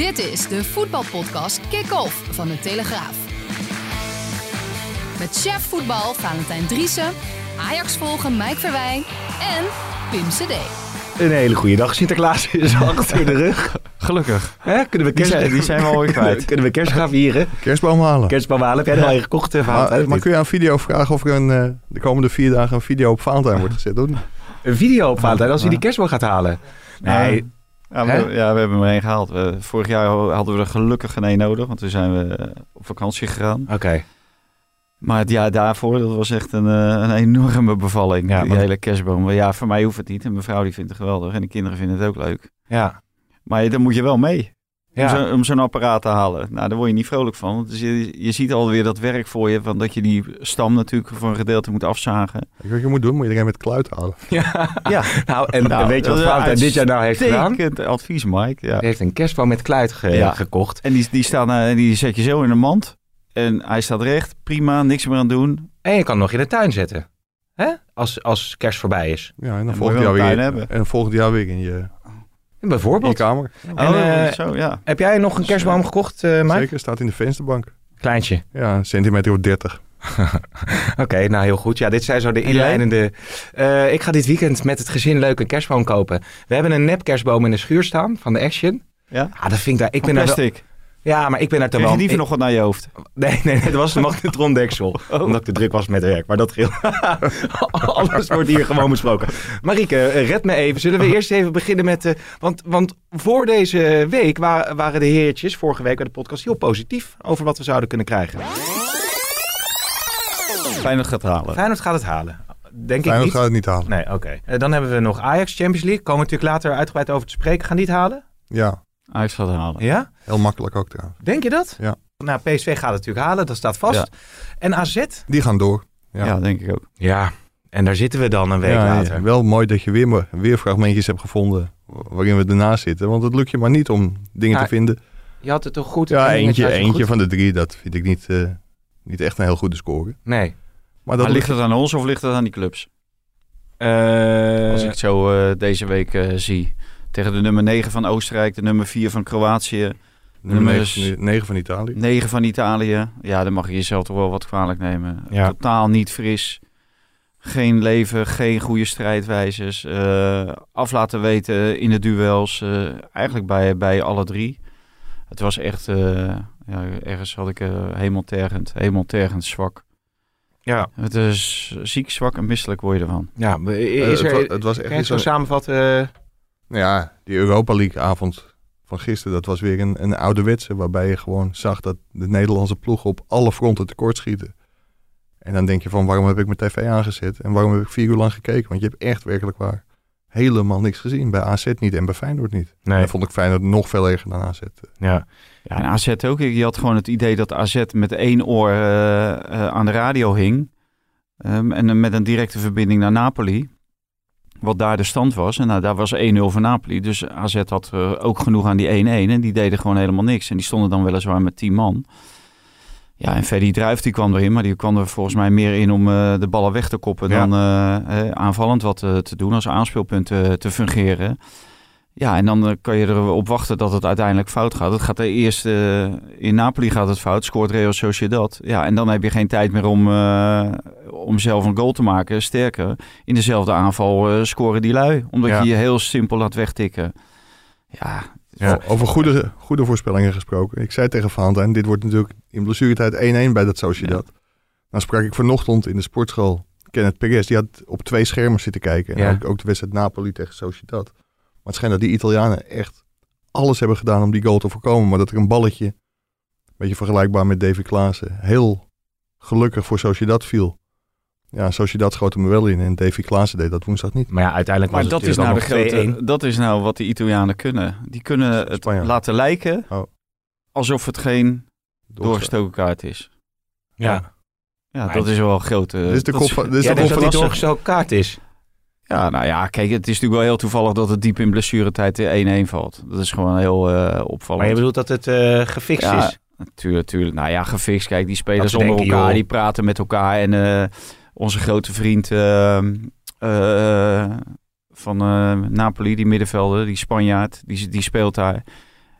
Dit is de voetbalpodcast Kick-Off van de Telegraaf. Met chef voetbal Valentijn Driessen, Ajax volgen Mike Verwijn en Pim CD. Een hele goede dag. Sinterklaas is achter de rug. Gelukkig. Hè? Kunnen we Die kerst... zijn, die zijn we alweer kwijt. Kunnen we kerst gaan vieren? Kerstboom halen. Kerstboom halen. Heb jij er al een gekocht? eh, maar, maar kun je aan video vragen of er een, eh, de komende vier dagen een video op Valentijn wordt gezet? Hoor? Een video op Valentijn als hij die kerstboom gaat halen. Nee, Ja, we, ja, we hebben hem erheen gehaald. We- vorig jaar hadden we er gelukkig geen nodig, want toen zijn we eh, op vakantie gegaan. oké. Maar het jaar daarvoor, dat was echt een, eh, een enorme bevalling, Ja, die hele kerstboom. Maar ja, voor mij hoeft het niet. En mijn vrouw die vindt het geweldig en de kinderen vinden het ook leuk. Ja. Maar dan moet je wel mee om Ja. zo- om zo'n apparaat te halen. Nou, daar word je niet vrolijk van. Want je, je ziet alweer dat werk voor je, van dat je die stam natuurlijk voor een gedeelte moet afzagen. Weet je wat je moet doen? Moet je er een met kluit halen. ja. Ja, Nou, en, Nou, en weet je wat Valentijn dit jaar nou heeft gedaan? advies, Mike. Ja. Hij heeft een kerstboom met kluit ge- Ja. gekocht. En die, die, staan, eh, die zet je zo in een mand. En hij staat recht, prima, niks meer aan doen. En je kan hem nog in de tuin zetten. Hè? Als, als kerst voorbij is. Ja, en dan volgend je jaar weer. En volgend jaar weer in je, in Bijvoorbeeld. kamer. En, oh, eh, zo, ja. Heb jij nog een kerstboom gekocht, eh Mike? Zeker, staat in de vensterbank. Kleintje. Ja, een centimeter of 30. Oké, nou heel goed. Ja, dit zijn zo de inleidende... Eh, ik ga dit weekend met het gezin leuk een kerstboom kopen. We hebben een nep kerstboom in de schuur staan van de Action. Ja? Ah, dat vind ik daar... Ik ben daar wel. Ja, maar ik ben daar je wel... liever nog wat naar je hoofd? Nee, nee, nee, het was een magnetrondeksel. Omdat ik te druk was met werk, maar dat geldt. Alles wordt hier gewoon besproken. Marieke, eh, red me even. Zullen we eerst even beginnen met... eh, want, want voor deze week wa- waren de heertjes, vorige week bij de podcast, heel positief over wat we zouden kunnen krijgen. Feyenoord gaat halen. Feyenoord gaat het halen. Denk ik niet. gaat het niet halen. Nee, oké. Eh, dan hebben we nog Ajax Champions League. Komen we natuurlijk later uitgebreid over te spreken. Gaan die het halen? Ja, Ajax gaat halen. Ja? Heel makkelijk ook trouwens. Denk je dat? Ja. Nou, PSV gaat het natuurlijk halen. Dat staat vast. Ja. En AZ? Die gaan door. Ja. Ja. denk ik ook. Ja. En daar zitten we dan een week Ja, later. ja, wel mooi dat je weer, weer fragmentjes hebt gevonden waarin we ernaast zitten. Want het lukt je maar niet om dingen Ja, te vinden. Je had het toch goed? Ja, eentje, eentje goed? van de drie, dat vind ik niet, eh, niet echt een heel goede score. Nee. Maar dat Maar ligt het aan ons of ligt het aan die clubs? Eh, Als ik het zo eh, deze week eh, zie. Tegen de nummer 9 van Oostenrijk, de nummer 4 van Kroatië, nummers- 9, 9 van Italië. 9 van Italië. Ja, dan mag je jezelf toch wel wat kwalijk nemen. Ja. Totaal niet fris. Geen leven, geen goede strijdwijzes. eh, af laten weten in de duels. eh, eigenlijk bij, bij alle drie. Het was echt... eh, ja, ergens had ik uh, hemeltergend, hemeltergend zwak. ja. Het is ziek, zwak en misselijk word je ervan. Ja, is het, er... wa- het was kan echt je het zo samenvatten? eh, Nou ja, die Europa League avond van gisteren, dat was weer een, een ouderwetse. Waarbij je gewoon zag dat de Nederlandse ploegen op alle fronten tekortschieten. En dan denk je van, waarom heb ik mijn tv aangezet? En waarom heb ik vier uur lang gekeken? Want je hebt echt werkelijk waar helemaal niks gezien. Bij AZ niet en bij Feyenoord niet. Nee. En vond ik Feyenoord nog veel erger dan AZ. Ja. Ja, en AZ ook. Je had gewoon het idee dat AZ met één oor eh, eh, aan de radio hing. Ehm, en met een directe verbinding naar Napoli. Wat daar de stand was. En nou, daar was 1-0 voor Napoli. Dus AZ had eh, ook genoeg aan die 1-1. En die deden gewoon helemaal niks. En die stonden dan weliswaar met 10 man. Ja, en Freddy Druif die kwam erin. Maar die kwam er volgens mij meer in om eh, de ballen weg te koppen. Ja. Dan eh, aanvallend wat te doen. Als aanspeelpunt te fungeren. Ja, en dan eh, kan je erop wachten dat het uiteindelijk fout gaat. Het gaat de eerste eh, in Napoli gaat het fout, scoort Real Sociedad. Ja, en dan heb je geen tijd meer om, eh, om zelf een goal te maken. Sterker, in dezelfde aanval eh, scoren die lui, omdat Ja. je je heel simpel laat wegtikken. Ja, Ja. Over goede, goede voorspellingen gesproken. Ik zei tegen Valentijn, dit wordt natuurlijk in blessuretijd 1-1 bij dat Sociedad. Nou sprak ik vanochtend in de sportschool Kenneth Perez. Die had op twee schermen zitten kijken. En Ja. ook, ook de wedstrijd Napoli tegen Sociedad. Maar het schijnt dat die Italianen echt alles hebben gedaan om die goal te voorkomen. Maar dat er een balletje, een beetje vergelijkbaar met David Klaassen, heel gelukkig voor Sociedad viel. Ja, Sociedad schoot hem er wel in en Davy Klaassen deed dat woensdag niet. Maar ja, uiteindelijk Maar was dat het is, nou de natuurlijk dan nog grote, dat is nou wat de Italianen kunnen. Die kunnen het Spanjaard. laten lijken Oh. alsof het geen doorgestoken kaart is. 2-1. Ja, Ja, Maar dat is wel groot. eh, Dit is de dat kop van, dit is ja de dus kop dat van die Assen. doorgestoken kaart is. Ja, nou ja, kijk, het is natuurlijk wel heel toevallig dat het diep in blessuretijd de 1-1 valt. Dat is gewoon heel eh, opvallend. Maar je bedoelt dat het eh, gefixt Ja, is? Natuurlijk, natuurlijk. Nou ja, gefixt. Kijk, die zonder denken, elkaar, joh. die praten met elkaar. En eh, onze grote vriend eh, eh, van eh, Napoli, die middenvelder, die Spanjaard, die, die speelt daar.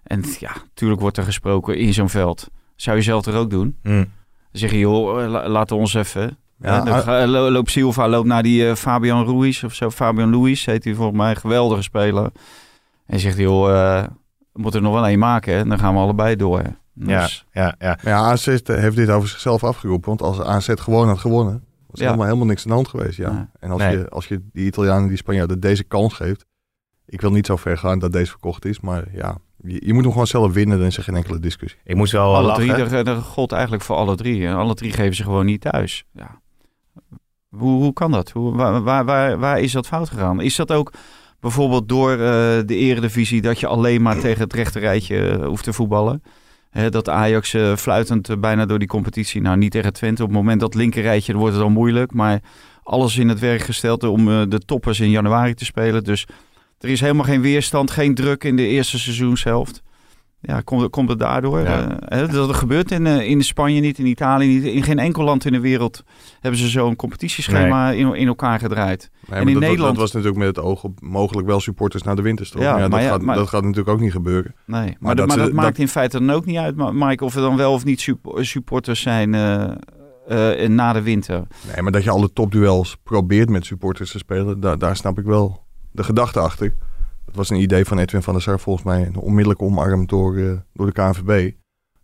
En ja, natuurlijk wordt er gesproken in zo'n veld. Zou je zelf er ook doen? Hm. Dan zeg je, joh, eh, la- laten we ons even... Ja, lo- loopt Silva loopt naar die eh, Fabian Ruiz of zo. Fabian Luiz heet hij volgens mij. Geweldige speler. En zegt hij, joh, eh, we moeten er nog wel één maken. Hè? Dan gaan we allebei door. Ja, Dus, ja, ja. Maar ja, AZ heeft dit over zichzelf afgeroepen. Want als AZ gewoon had gewonnen, was er Ja. helemaal, helemaal niks aan de hand geweest. Ja. En als, Nee. je, als je die Italianen, die Spanjaarden deze kans geeft. Ik wil niet zo ver gaan dat deze verkocht is. Maar ja, je, je moet hem gewoon zelf winnen. Dan is er geen enkele discussie. Ik moest wel alle lachen. drie, dat, dat gold eigenlijk voor alle drie. En alle drie geven ze gewoon niet thuis. Ja. Hoe, hoe kan dat? Hoe, waar, waar, waar, is dat fout gegaan? Is dat ook bijvoorbeeld door eh, de eredivisie dat je alleen maar tegen het rechterrijtje eh, hoeft te voetballen? Dat Ajax eh, fluitend bijna door die competitie, nou niet tegen Twente, op het moment dat linkerrijtje wordt het al moeilijk. Maar alles in het werk gesteld om de toppers in januari te spelen. Dus er is helemaal geen weerstand, geen druk in de eerste seizoenshelft. Ja, komt, komt het daardoor? Ja. Eh, hè, dat gebeurt in, eh, in Spanje niet, in Italië niet. In geen enkel land in de wereld hebben ze zo'n competitieschema in, in elkaar gedraaid. Nee, En in dat, Nederland- Dat was natuurlijk met het oog op mogelijk wel supporters naar de winterstroom. Ja, Ja, maar dat, ja, gaat, maar- dat gaat natuurlijk ook niet gebeuren. Nee, maar, Maar dat, maar dat dat ze- maakt dat- in feite dan ook niet uit, Mike, of er dan wel of niet sup- supporters zijn eh, eh, na de winter. Nee, maar dat je alle topduels probeert met supporters te spelen, daar, daar snap ik wel de gedachte achter. Dat was een idee van Edwin van der Sar volgens mij. Onmiddellijk omarmd door, eh, door de KNVB.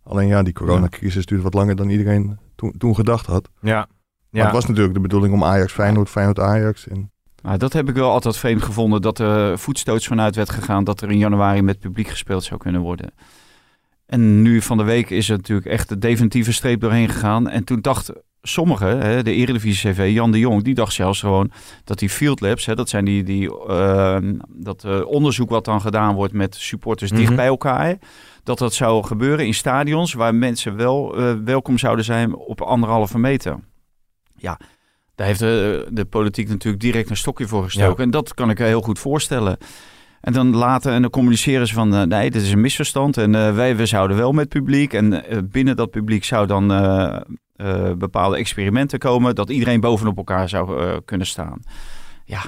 Alleen ja, die coronacrisis duurt wat langer dan iedereen toen, toen gedacht had. Ja. Maar ja. het was natuurlijk de bedoeling om Ajax Feyenoord, Feyenoord Ajax. En Nou, dat heb ik wel altijd vreemd gevonden, dat er voetstoots vanuit werd gegaan dat er in januari met publiek gespeeld zou kunnen worden. En nu van de week is er natuurlijk echt de definitieve streep doorheen gegaan. En toen dacht sommigen, hè, de Eredivisie CV, Jan de Jong, die dacht zelfs gewoon dat die field labs, hè, dat zijn die, die eh, dat eh, onderzoek wat dan gedaan wordt met supporters dicht Mhm. bij elkaar, dat dat zou gebeuren in stadions waar mensen wel eh, welkom zouden zijn op anderhalve meter. Ja, daar heeft de, de politiek natuurlijk direct een stokje voor gestoken. En dat kan ik heel goed voorstellen. En dan later, en dan communiceren ze van, eh, nee, dit is een misverstand. En eh, wij we zouden wel met publiek. En eh, binnen dat publiek zou dan bepaalde experimenten komen. Dat iedereen bovenop elkaar zou kunnen staan. Ja,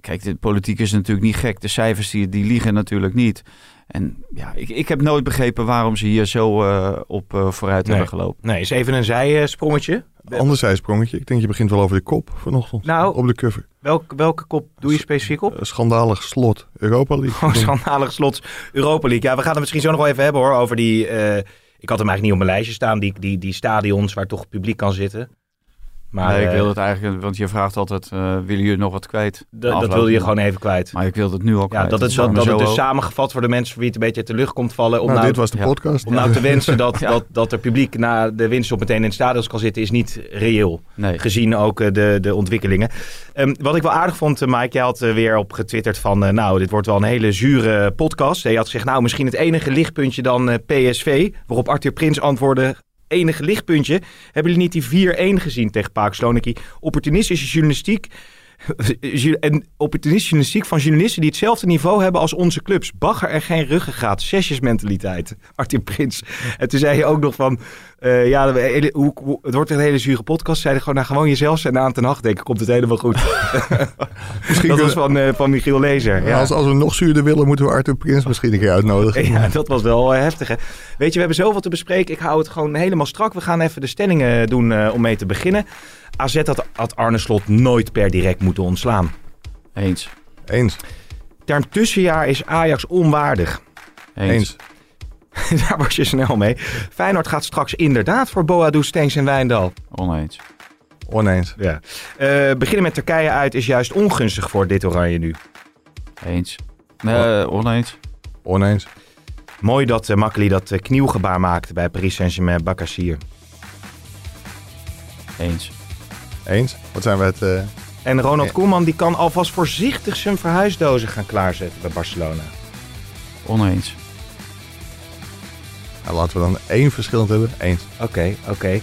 kijk, de politiek is natuurlijk niet gek. De cijfers die, die liegen natuurlijk niet. En ja, ik, ik heb nooit begrepen waarom ze hier zo eh, op eh, vooruit Nee. hebben gelopen. Nee, is even een zijsprongetje. ander zijsprongetje. Ik denk je begint wel over de kop vanochtend. Nou- op de cover. Welk, welke kop doe je specifiek op? Eh, schandalig slot Europa League. Oh, schandalig slot Europa League. Ja, we gaan het misschien zo nog wel even hebben hoor. Over die. eh, ik had hem eigenlijk niet op mijn lijstje staan. Die, die, die stadions waar toch publiek kan zitten. Maar nee, ik eh, wil het eigenlijk, want je vraagt altijd, eh willen jullie nog wat kwijt? dat wilde je gewoon even kwijt. Maar ik wil het nu al Ja, kwijt. dat het, staat zo, me dat het dus samengevat voor de mensen voor wie het een beetje uit de lucht komt vallen. Om nou, nou, dit was de ja. podcast. om nou te wensen dat, Ja. dat, dat er publiek na de winst op meteen in het stadion kan zitten, is niet reëel. Nee. Gezien ook eh, de, de ontwikkelingen. Ehm, wat ik wel aardig vond, Mike, jij had weer op getwitterd van... nou, dit wordt wel een hele zure podcast. Je had gezegd, nou, misschien het enige lichtpuntje dan eh, PSV. Waarop Arthur Prins antwoordde... Enige lichtpuntje. Hebben jullie niet die 4-1 gezien tegen Paak Sloniki? Opportunistische journalistiek. En opportunistische journalistiek van journalisten die hetzelfde niveau hebben als onze clubs. Bagger er geen ruggengraat. Sesjesmentaliteit. Arthur Prins. En toen zei je ook nog van... eh, ja, de hele- hoe, hoe- het wordt een hele zure podcast. Zei hij gewoon, nou, gewoon jezelf zijn aan ten nacht denken. Komt het helemaal goed. Misschien dat was van, eh, van Michiel Lezer. Ja. als, als we nog zuurder willen, moeten we Arthur Prins misschien een keer uitnodigen. Ja, dat was wel eh, heftig. Hè? Weet je, we hebben zoveel te bespreken. Ik hou het gewoon helemaal strak. We gaan even de stellingen doen eh, om mee te beginnen. AZ had, had Arne Slot nooit per direct moeten ontslaan. Eens. Eens. Term tussenjaar is Ajax onwaardig. Eens. Eens. Daar was je snel mee. Feyenoord gaat straks inderdaad voor Boadu, Stengs en Wijndal. Oneens. Oneens. Ja. Eh, beginnen met Turkije uit is juist ongunstig voor dit oranje nu. Eens. Nee, oneens. Oneens. Mooi dat uh, Makkeli dat eh, knieuwgebaar maakte bij Paris Saint-Germain Bakassir. Eens. Eens. Wat zijn we het... eh, En Ronald. Koeman die kan alvast voorzichtig zijn verhuisdozen gaan klaarzetten bij Barcelona. Oneens. Nou, laten we dan één verschillend hebben. Eens. Oké, oké.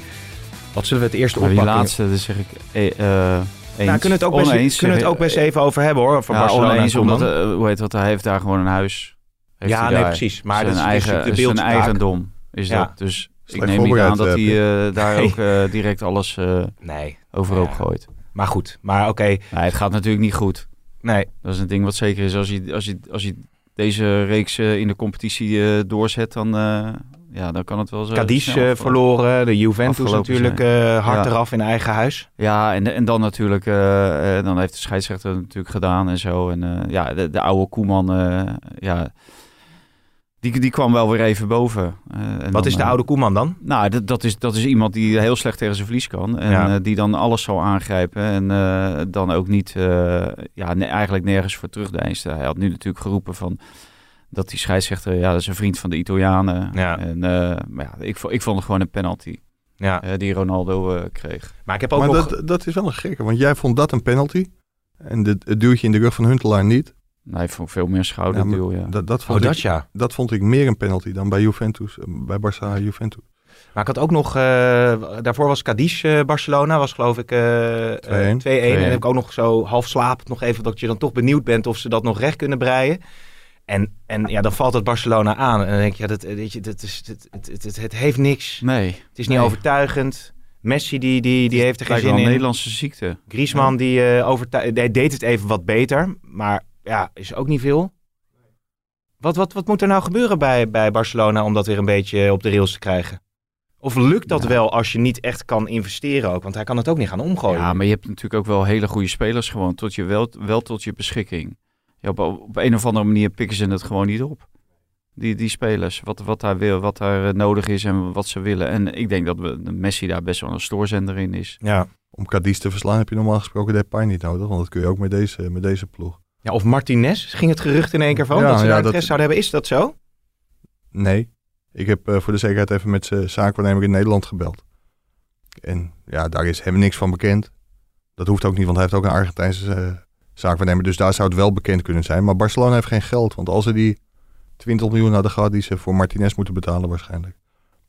Wat zullen we het eerste Maar die oppakken? laatste, dus zeg ik eh, eh, eens. Nou, kunnen we het ook best, Oneens, kunnen we het ook best even over hebben hoor, van ja, Barcelona oneens, omdat, eh, hoe heet dat, hij heeft daar gewoon een huis. Heeft Ja, nee, daar. precies. Maar zijn dat is eigen, de zijn eigendom is Ja. dat. Dus ik neem niet aan dat voorbereid, hij eh, daar Nee. ook eh, direct alles eh, Nee, overhoop Ja. gooit. maar goed. Maar oké, Nee, het gaat natuurlijk niet goed. nee. Dat is een ding wat zeker is. Als je, als je, als je deze reeks eh, in de competitie eh, doorzet, dan, eh, ja, dan kan het wel zo Cadiz verloren, de Juventus natuurlijk eh, hard Ja. eraf in eigen huis. Ja, en, en dan natuurlijk, dan heeft de scheidsrechter natuurlijk gedaan en zo. En ja, de, de oude Koeman, ja, die, die kwam wel weer even boven. Eh, en Wat dan, is de eh, oude Koeman dan? Nou, dat, dat, is, dat is iemand die heel slecht tegen zijn verlies kan. En Ja. eh, die dan alles zal aangrijpen. En eh, dan ook niet, eh, ja, ne- eigenlijk nergens voor terugdeinst. Hij had nu natuurlijk geroepen van dat die scheidsrechter, ja, dat is een vriend van de Italianen. Ja. En eh, maar ja, ik, ik vond het gewoon een penalty Ja. eh, die Ronaldo eh, kreeg. Maar ik heb ook Maar nog... dat, dat is wel een gekke, want jij vond dat een penalty. En de, het duwtje in de rug van Huntelaar niet. Nou, hij vond veel meer een schouderduw, ja. Dat, dat, Oh, vond dat ik, ja. dat vond ik meer een penalty dan bij Juventus, eh, bij Barça Juventus. Maar ik had ook nog, eh, daarvoor was Cadiz eh, Barcelona, was geloof ik eh, eh, 2-1. 2-1. En dan heb ik ook nog zo half slapend nog even dat je dan toch benieuwd bent of ze dat nog recht kunnen breien. En, en ja, dan valt het Barcelona aan. En dan denk je, ja, dat, weet je, dat is, het, het, het, het, het heeft niks. Nee, Het is niet Nee. overtuigend. Messi die, die, die heeft er geen zin een in. Nederlandse ziekte. Griezmann die eh overtu- die deed het even wat beter. Maar ja, is ook niet veel. Wat, wat, wat moet er nou gebeuren bij, bij Barcelona om dat weer een beetje op de rails te krijgen? Of lukt dat Ja. wel als je niet echt kan investeren ook? Want hij kan het ook niet gaan omgooien. Ja, maar je hebt natuurlijk ook wel hele goede spelers gewoon tot je wel, wel tot je beschikking. Ja, op, op een of andere manier pikken ze het gewoon niet op. Die, die spelers, wat, wat daar wil, wat daar eh, nodig is en wat ze willen. En ik denk dat we, Messi daar best wel een stoorzender in is. Ja. Om Cadiz te verslaan heb je normaal gesproken Depay niet nodig, want dat kun je ook met deze, met deze ploeg. Ja, of Martinez, ging het gerucht in één keer van, Ja, dat ze daar dat- interesse zouden hebben. Is dat zo? Nee. Ik heb eh, voor de zekerheid even met zijn zaakwaarnemer in Nederland gebeld. En ja, daar is hem niks van bekend. Dat hoeft ook niet, want hij heeft ook een Argentijnse eh, zaakwaarnemer. Dus daar zou het wel bekend kunnen zijn. Maar Barcelona heeft geen geld. Want als ze die 20 miljoen hadden gehad die ze voor Martinez moeten betalen waarschijnlijk.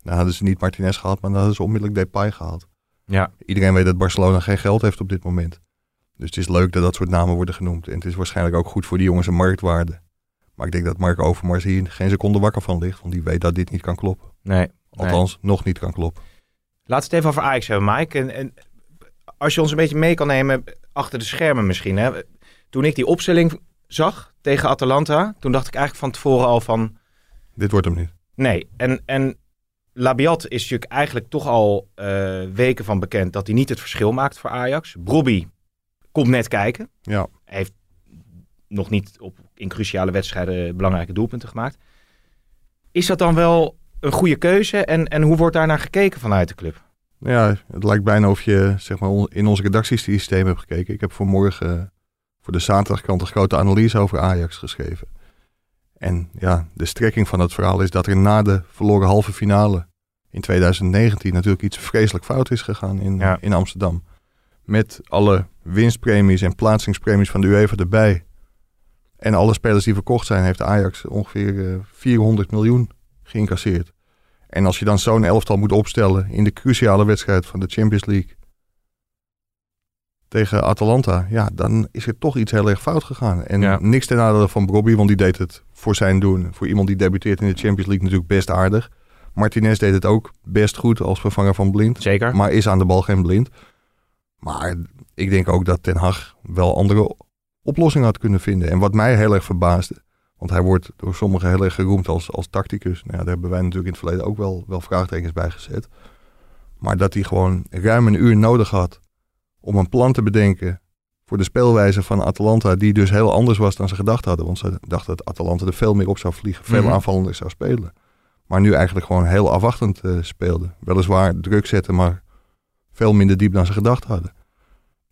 Dan hadden ze niet Martinez gehad, maar dan hadden ze onmiddellijk Depay gehad. Ja. Iedereen weet dat Barcelona geen geld heeft op dit moment. Dus het is leuk dat dat soort namen worden genoemd. En het is waarschijnlijk ook goed voor die jongens een marktwaarde. Maar ik denk dat Mark Overmars hier geen seconde wakker van ligt. Want die weet dat dit niet kan kloppen. Nee. Althans, nog niet kan kloppen. We het even over Ajax hebben, Mike. En, en als je ons een beetje mee kan nemen achter de schermen misschien. Hè? Toen ik die opstelling zag tegen Atalanta, toen dacht ik eigenlijk van tevoren al van... Dit wordt hem niet. Nee, en, en Labiat is natuurlijk eigenlijk toch al eh, weken van bekend dat hij niet het verschil maakt voor Ajax. Brobby komt net kijken. Ja. Hij heeft nog niet op, in cruciale wedstrijden belangrijke doelpunten gemaakt. Is dat dan wel een goede keuze en, en hoe wordt daar naar gekeken vanuit de club? Ja, het lijkt bijna of je zeg maar, in onze redactiesysteem hebt gekeken. Ik heb vanmorgen eh, voor de zaterdagkrant een grote analyse over Ajax geschreven. En ja, de strekking van het verhaal is dat er na de verloren halve finale in 2019 natuurlijk iets vreselijk fout is gegaan in, Ja. in Amsterdam. Met alle winstpremies en plaatsingspremies van de UEFA erbij. En alle spelers die verkocht zijn, heeft Ajax ongeveer eh, 400 miljoen geïncasseerd. En als je dan zo'n elftal moet opstellen in de cruciale wedstrijd van de Champions League tegen Atalanta, ja, dan is er toch iets heel erg fout gegaan. En Ja. niks ten nadele van Bobby, want die deed het voor zijn doen. Voor iemand die debuteert in de Champions League natuurlijk best aardig. Martinez deed het ook best goed als vervanger van Blind. Zeker. Maar is aan de bal geen blind. Maar ik denk ook dat Ten Hag wel andere oplossingen had kunnen vinden. En wat mij heel erg verbaasde. Want hij wordt door sommigen heel erg geroemd als, als tacticus. Nou ja, daar hebben wij natuurlijk in het verleden ook wel, wel vraagtekens bij gezet. Maar dat hij gewoon ruim een uur nodig had om een plan te bedenken voor de speelwijze van Atalanta, die dus heel anders was dan ze gedacht hadden. Want ze dachten dat Atalanta er veel meer op zou vliegen, veel Mhm. aanvallender zou spelen. Maar nu eigenlijk gewoon heel afwachtend eh, speelde. Weliswaar druk zetten, maar veel minder diep dan ze gedacht hadden.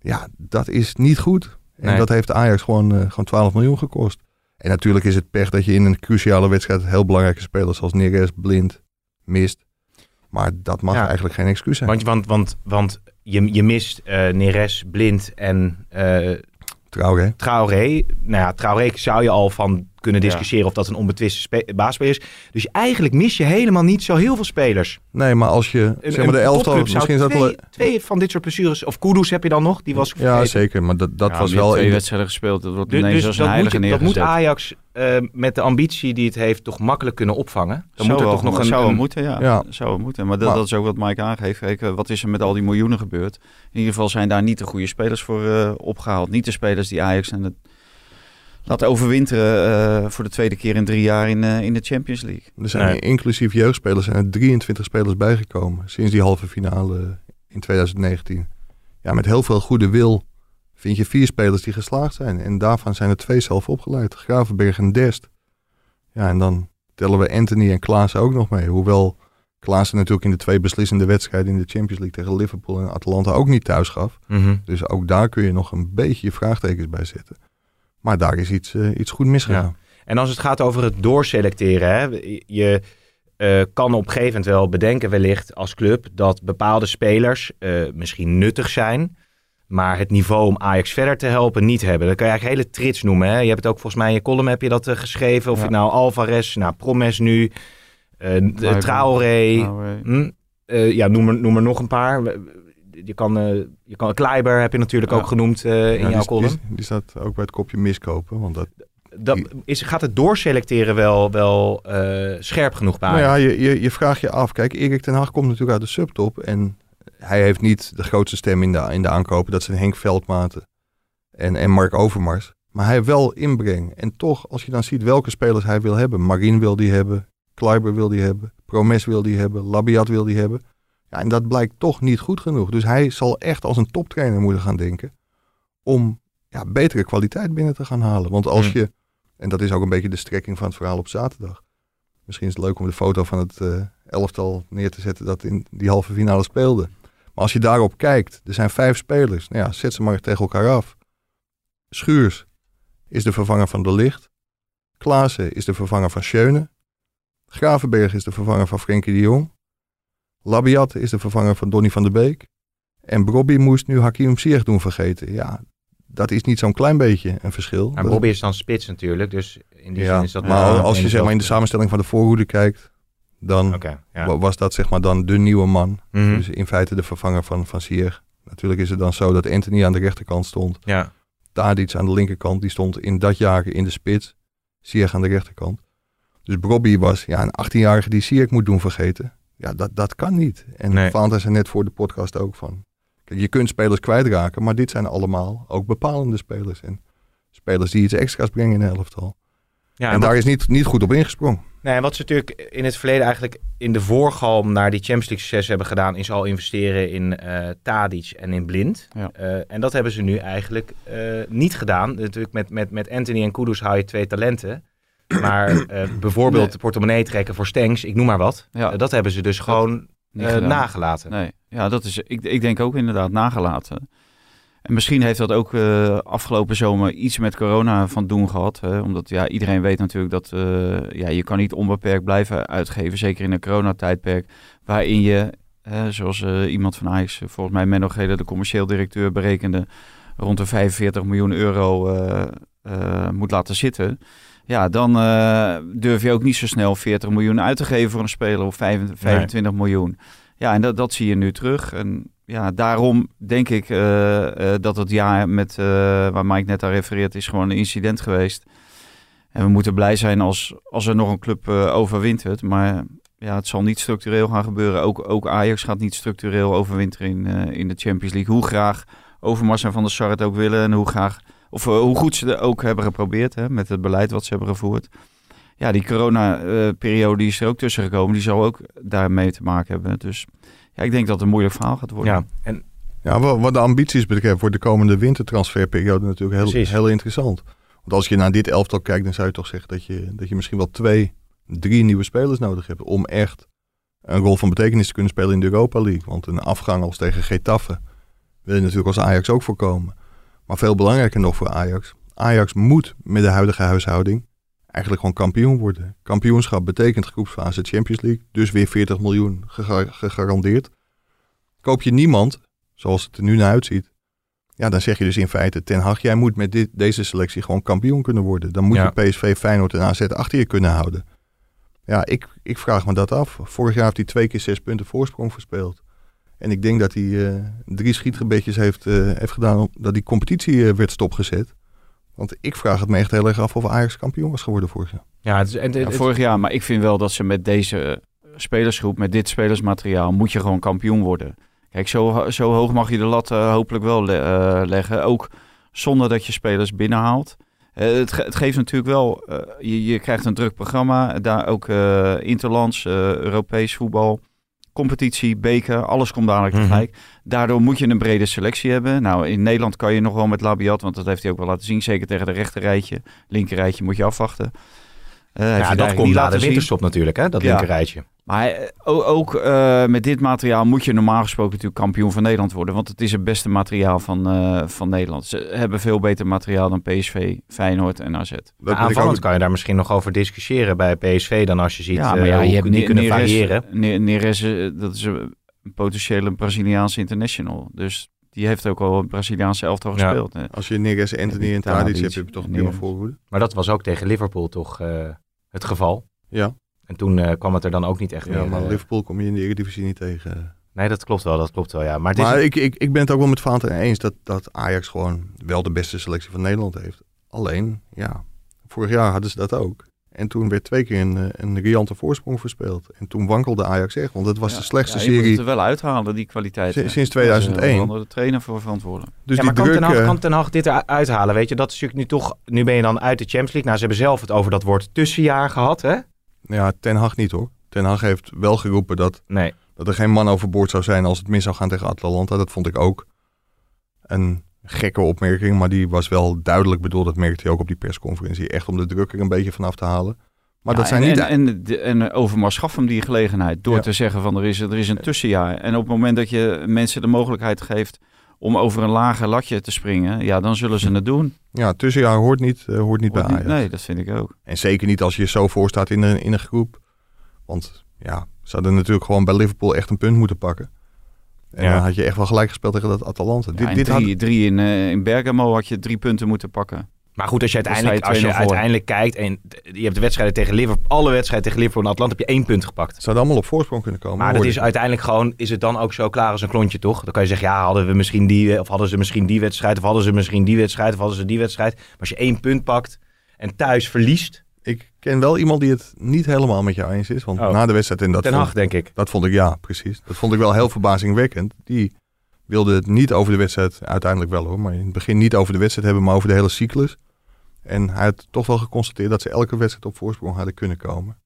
Ja, dat is niet goed. En Nee. dat heeft Ajax gewoon, eh, gewoon 12 miljoen gekost. En natuurlijk is het pech dat je in een cruciale wedstrijd heel belangrijke spelers zoals Neres, Blind, mist. Maar dat mag Ja. eigenlijk geen excuus zijn. Want, want, want, want je, je mist eh Neres, Blind en eh Traoré. Traoré. Nou ja, Traoré zou je al van kunnen Ja. discussiëren of dat een onbetwiste spe- baasspeler is. Dus eigenlijk mis je helemaal niet zo heel veel spelers. Nee, maar als je, Een, zeg maar de elftal, zou misschien is dat wel... twee, twee van dit soort blessures... Of Kudus heb je dan nog, die was Ja, vergeten. zeker. Maar dat, dat Ja, was wel... twee in- wedstrijden gespeeld. Dat wordt Dus, ineens dus als een dat, moet heilige je, dat moet. Ajax eh, met de ambitie die het heeft toch makkelijk kunnen opvangen. Dan zou moet er wel, toch nog een... zou een- moeten, ja. Ja. Zou moeten. Maar dat, Maar- dat is ook wat Mike aangeeft. Kijk, eh, wat is er met al die miljoenen gebeurd? In ieder geval zijn daar niet de goede spelers voor eh, opgehaald. Niet de spelers die Ajax en het laten overwinteren eh, voor de tweede keer in drie jaar in, eh, in de Champions League. Er zijn Nee. inclusief jeugdspelers zijn er 23 spelers bijgekomen sinds die halve finale in 2019. Ja, met heel veel goede wil vind je vier spelers die geslaagd zijn. En daarvan zijn er twee zelf opgeleid. Gravenberg en Dest. Ja, en dan tellen we Anthony en Klaassen ook nog mee. Hoewel Klaassen natuurlijk in de twee beslissende wedstrijden in de Champions League tegen Liverpool en Atalanta ook niet thuis gaf. Mhm. Dus ook daar kun je nog een beetje je vraagtekens bij zetten. Maar daar is iets, eh, iets goed misgegaan. En als het gaat over het doorselecteren, hè, je eh, kan op een gegeven moment wel bedenken wellicht als club dat bepaalde spelers eh, misschien nuttig zijn, maar het niveau om Ajax verder te helpen niet hebben. Dat kan je eigenlijk hele trits noemen. Hè? Je hebt het ook volgens mij in je column heb je dat geschreven. Of Ja. je nou Alvarez, nou Promes nu. Traoré, eh, hm, ja, noem er, noem er nog een paar. Je kan, eh je kan Kleiber heb je natuurlijk Ja. ook genoemd eh, in jouw die, column. die, die staat ook bij het kopje miskopen. Want dat, Dat, is, gaat het doorselecteren wel, wel eh, scherp genoeg bij? Nou ja, je, je, je vraagt je af. Kijk, Erik ten Hag komt natuurlijk uit de subtop. En hij heeft niet de grootste stem in de, in de aankopen. Dat zijn Henk Veldmaten en, en Mark Overmars. Maar hij heeft wel inbreng. En toch, als je dan ziet welke spelers hij wil hebben. Marien wil die hebben. Kleiber wil die hebben. Promes wil die hebben. Labiat wil die hebben. Ja, en dat blijkt toch niet goed genoeg. Dus hij zal echt als een toptrainer moeten gaan denken. Om ja, betere kwaliteit binnen te gaan halen. Want als Hmm. je, en dat is ook een beetje de strekking van het verhaal op zaterdag. Misschien is het leuk om de foto van het eh, elftal neer te zetten dat in die halve finale speelde. Maar als je daarop kijkt, er zijn vijf spelers. Nou ja, zet ze maar tegen elkaar af. Schuurs is de vervanger van De Licht. Klaassen is de vervanger van Schöne. Gravenberg is de vervanger van Frenkie de Jong. Labiat is de vervanger van Donny van der Beek. En Brobby moest nu Hakim Ziyech doen vergeten. Ja, dat is niet zo'n klein beetje een verschil. Maar Bobby is dan spits natuurlijk, dus in die ja, zin is dat... maar als je zeg maar in de samenstelling van de voorhoede kijkt, dan ja. was dat zeg maar dan de nieuwe man. Mhm. Dus in feite de vervanger van, van Ziyech. Natuurlijk is het dan zo dat Anthony aan de rechterkant stond. ja. Tadic aan de linkerkant, die stond in dat jaar in de spits. Ziyech aan de rechterkant. Dus Bobby was ja, een 18-jarige die Ziyech moet doen vergeten. Ja, dat, dat kan niet. En Nee. Valentijn zei net voor de podcast ook van... Kijk, je kunt spelers kwijtraken, maar dit zijn allemaal ook bepalende spelers. En spelers die iets extra's brengen in een elftal. ja en en daar is niet, niet goed op ingesprongen. nee, en wat ze natuurlijk in het verleden eigenlijk in de voorgalm naar die Champions League succes hebben gedaan, is al investeren in eh Tadic en in Blind. Ja. Eh, en dat hebben ze nu eigenlijk eh, niet gedaan. Natuurlijk met, met, met Anthony en Kudus hou je twee talenten. Maar eh, bijvoorbeeld Nee. de portemonnee trekken voor Stenks, ik noem maar wat. Ja. Eh, dat hebben ze dus gewoon eh, nagelaten. Nee, ja, dat is, ik, ik denk ook inderdaad nagelaten. En misschien heeft dat ook afgelopen zomer iets met corona van doen gehad. Hè? Omdat ja, iedereen weet natuurlijk dat ja, je kan niet onbeperkt blijven uitgeven. Zeker in een coronatijdperk waarin je, zoals iemand van Ajax, volgens mij Menno Gele, de commercieel directeur, berekende, rond de 45 miljoen euro moet laten zitten. Ja, dan eh, durf je ook niet zo snel 40 miljoen uit te geven voor een speler of 25 25 miljoen. Ja, en dat, dat zie je nu terug. En ja, daarom denk ik eh, eh, dat het jaar met, waar Mike net aan refereert, is gewoon een incident geweest. En we moeten blij zijn als, als er nog een club overwintert. Maar ja, het zal niet structureel gaan gebeuren. Ook, ook Ajax gaat niet structureel overwinteren in, in de Champions League. Hoe graag Overmars en Van der Sar het ook willen. En hoe, graag, of, eh, hoe goed ze het ook hebben geprobeerd hè, met het beleid wat ze hebben gevoerd. Ja, die corona-periode die is er ook tussen gekomen. Die zal ook daarmee te maken hebben. Dus ja, ik denk dat het een moeilijk verhaal gaat worden. Ja, en Ja, wa- wat de ambities betreft wordt de komende wintertransferperiode natuurlijk heel, Precies. heel interessant. Want als je naar dit elftal kijkt, dan zou je toch zeggen dat je, dat je misschien wel twee, drie nieuwe spelers nodig hebt. Om echt een rol van betekenis te kunnen spelen in de Europa League. Want een afgang als tegen Getafe wil je natuurlijk als Ajax ook voorkomen. Maar veel belangrijker nog voor Ajax. Ajax moet met de huidige huishouding eigenlijk gewoon kampioen worden. Kampioenschap betekent groepsfase Champions League, dus weer 40 miljoen gega- gegarandeerd. Koop je niemand, zoals het er nu naar uitziet, ja, dan zeg je dus in feite, Ten Hag, jij moet met dit, deze selectie gewoon kampioen kunnen worden. Dan moet Ja. je PSV, Feyenoord en AZ achter je kunnen houden. Ja, ik, ik vraag me dat af. Vorig jaar heeft hij twee keer zes punten voorsprong verspeeld. En ik denk dat hij eh, drie schietgebedjes heeft, eh, heeft gedaan om- dat die competitie eh, werd stopgezet. Want ik vraag het me echt heel erg af of Ajax kampioen was geworden vorig jaar. Ja, het is, en, Ja, het- vorig jaar, maar ik vind wel dat ze met deze spelersgroep, met dit spelersmateriaal, moet je gewoon kampioen worden. Kijk, zo, zo hoog mag je de lat hopelijk wel le- eh, leggen. Ook zonder dat je spelers binnenhaalt. Het, ge- het geeft natuurlijk wel, je, je krijgt een druk programma. Daar ook eh, interlands, eh, Europees voetbal, competitie, beker, alles komt dadelijk Mhm. tegelijk. Daardoor moet je een brede selectie hebben. Nou, in Nederland kan je nog wel met Labiat, want dat heeft hij ook wel laten zien. Zeker tegen de rechterrijtje. Linkerrijtje moet je afwachten. Eh, ja, dat komt na de winterstop natuurlijk, hè? Dat Ja. linkerrijtje. Maar eh, ook eh, met dit materiaal moet je normaal gesproken natuurlijk kampioen van Nederland worden. Want het is het beste materiaal van, eh, van Nederland. Ze hebben veel beter materiaal dan PSV, Feyenoord en AZ. Dat Aanvallend ook- kan je daar misschien nog over discussiëren bij PSV dan als je ziet ja, maar ja, je hebt die Ne- kunnen Neres, variëren. Ne- Neres, dat is een potentiële Braziliaanse international. Dus die heeft ook al een Braziliaanse elftal Ja. gespeeld. hè. Als je Neres, Anthony en Tadic, hebt, heb je toch prima voorhoede. Maar dat was ook tegen Liverpool toch eh, het geval. Ja, En toen eh, kwam het er dan ook niet echt ja meer. maar eh, Liverpool kom je in de Eredivisie niet tegen. Nee, dat klopt wel, dat klopt wel, ja. Maar het is Maar ik, ik, ik ben het ook wel met Vaanten eens dat, dat Ajax gewoon wel de beste selectie van Nederland heeft. Alleen, ja, vorig jaar hadden ze dat ook. En toen werd twee keer een, eh, een riante voorsprong verspeeld. En toen wankelde Ajax echt, want het was Ja, de slechtste ja, je moet serie het er wel uithalen, die kwaliteit. sinds, hè. sinds Daar is, eh, 2001. onder de trainer voor verantwoordelijk. Dus ja, die maar kan, druk... ten Hag, kan Ten Hag dit eruit halen? Weet je, dat is natuurlijk nu toch... Nu ben je dan uit de Champions League. Nou, ze hebben zelf het over dat woord tussenjaar gehad, hè? Ja, Ten Hag niet hoor. Ten Hag heeft wel geroepen dat, Nee. dat er geen man overboord zou zijn als het mis zou gaan tegen Atalanta. Dat vond ik ook een gekke opmerking, maar die was wel duidelijk bedoeld. Dat merkte hij ook op die persconferentie. Echt om de druk er een beetje vanaf te halen. Maar Ja, dat zijn en, niet... En, en, en Overmars gaf hem die gelegenheid door Ja. te zeggen van er is, er is een tussenjaar. En op het moment dat je mensen de mogelijkheid geeft om over een lager latje te springen, ja, dan zullen ze het doen. Ja, tussenjaar hoort niet, eh, hoort niet bij Hoort niet- Ajax. nee, dat vind ik ook. En zeker niet als je zo voor staat in een, in een groep. Want ja, ze hadden natuurlijk gewoon bij Liverpool echt een punt moeten pakken. En Ja. dan had je echt wel gelijk gespeeld tegen dat Atalanta. Ja, dit, dit drie, had, drie in, eh, in Bergamo had je drie punten moeten pakken. Maar goed, als je uiteindelijk, sta je als je 2-0 voor. uiteindelijk kijkt en je hebt de wedstrijden tegen Liverpool, alle wedstrijden tegen Liverpool en Atlanta, heb je één punt gepakt. hadden allemaal op voorsprong kunnen komen. Maar dat is uiteindelijk gewoon, is het dan ook zo klaar als een klontje, toch? Dan kan je zeggen, ja, hadden we misschien die, of hadden ze misschien die wedstrijd, of hadden ze misschien die wedstrijd, of hadden ze die wedstrijd. Maar als je één punt pakt en thuis verliest, Ik ken wel iemand die het niet helemaal met jou eens is. Want Oh. na de wedstrijd, en dat Ten Hag, denk ik. dat vond ik, ja, precies. Dat vond ik wel heel verbazingwekkend. Die wilde het niet over de wedstrijd, uiteindelijk wel hoor, maar in het begin niet over de wedstrijd hebben, maar over de hele cyclus. En hij had toch wel geconstateerd dat ze elke wedstrijd op voorsprong hadden kunnen komen.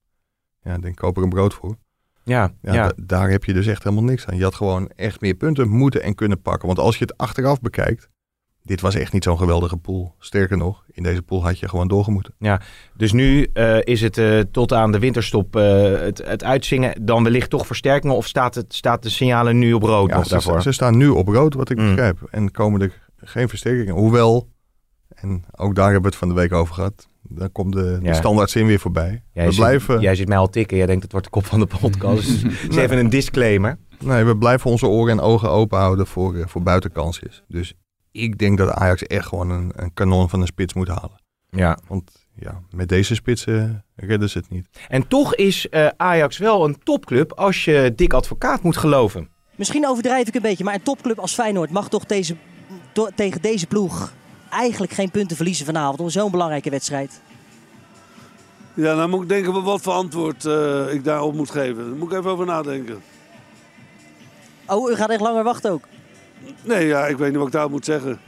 Ja, ik denk koop er een brood voor. Ja, Ja, ja. da- daar heb je dus echt helemaal niks aan. Je had gewoon echt meer punten moeten en kunnen pakken. Want als je het achteraf bekijkt, dit was echt niet zo'n geweldige pool. Sterker nog, in deze pool had je gewoon doorgemoeten. Dus nu eh, is het eh, tot aan de winterstop eh, het, het uitzingen dan wellicht toch versterkingen of staat, het, staat de signalen nu op rood Ja, nog ze, daarvoor? ze staan nu op rood, wat ik Mm. begrijp. En komen er geen versterkingen. Hoewel, en ook daar hebben we het van de week over gehad. Dan komt de, de Ja. standaard zin weer voorbij. Jij we, zit, blijven, jij zit mij al tikken, jij denkt het wordt de kop van de podcast. Dus even een disclaimer. nee, we blijven onze oren en ogen open houden voor, voor buitenkansjes. Dus ik denk dat Ajax echt gewoon een, een kanon van een spits moet halen. Ja. Want ja, met deze spitsen redden ze het niet. En toch is eh, Ajax wel een topclub als je Dick Advocaat moet geloven. Misschien overdrijf ik een beetje, maar een topclub als Feyenoord mag toch deze, to- tegen deze ploeg eigenlijk geen punten verliezen vanavond om zo'n belangrijke wedstrijd. Ja, dan moet ik denken wat voor antwoord eh, ik daarop moet geven. Daar moet ik even over nadenken. Oh, u gaat echt langer wachten ook. Nee, ja, ik weet niet wat ik daar moet zeggen.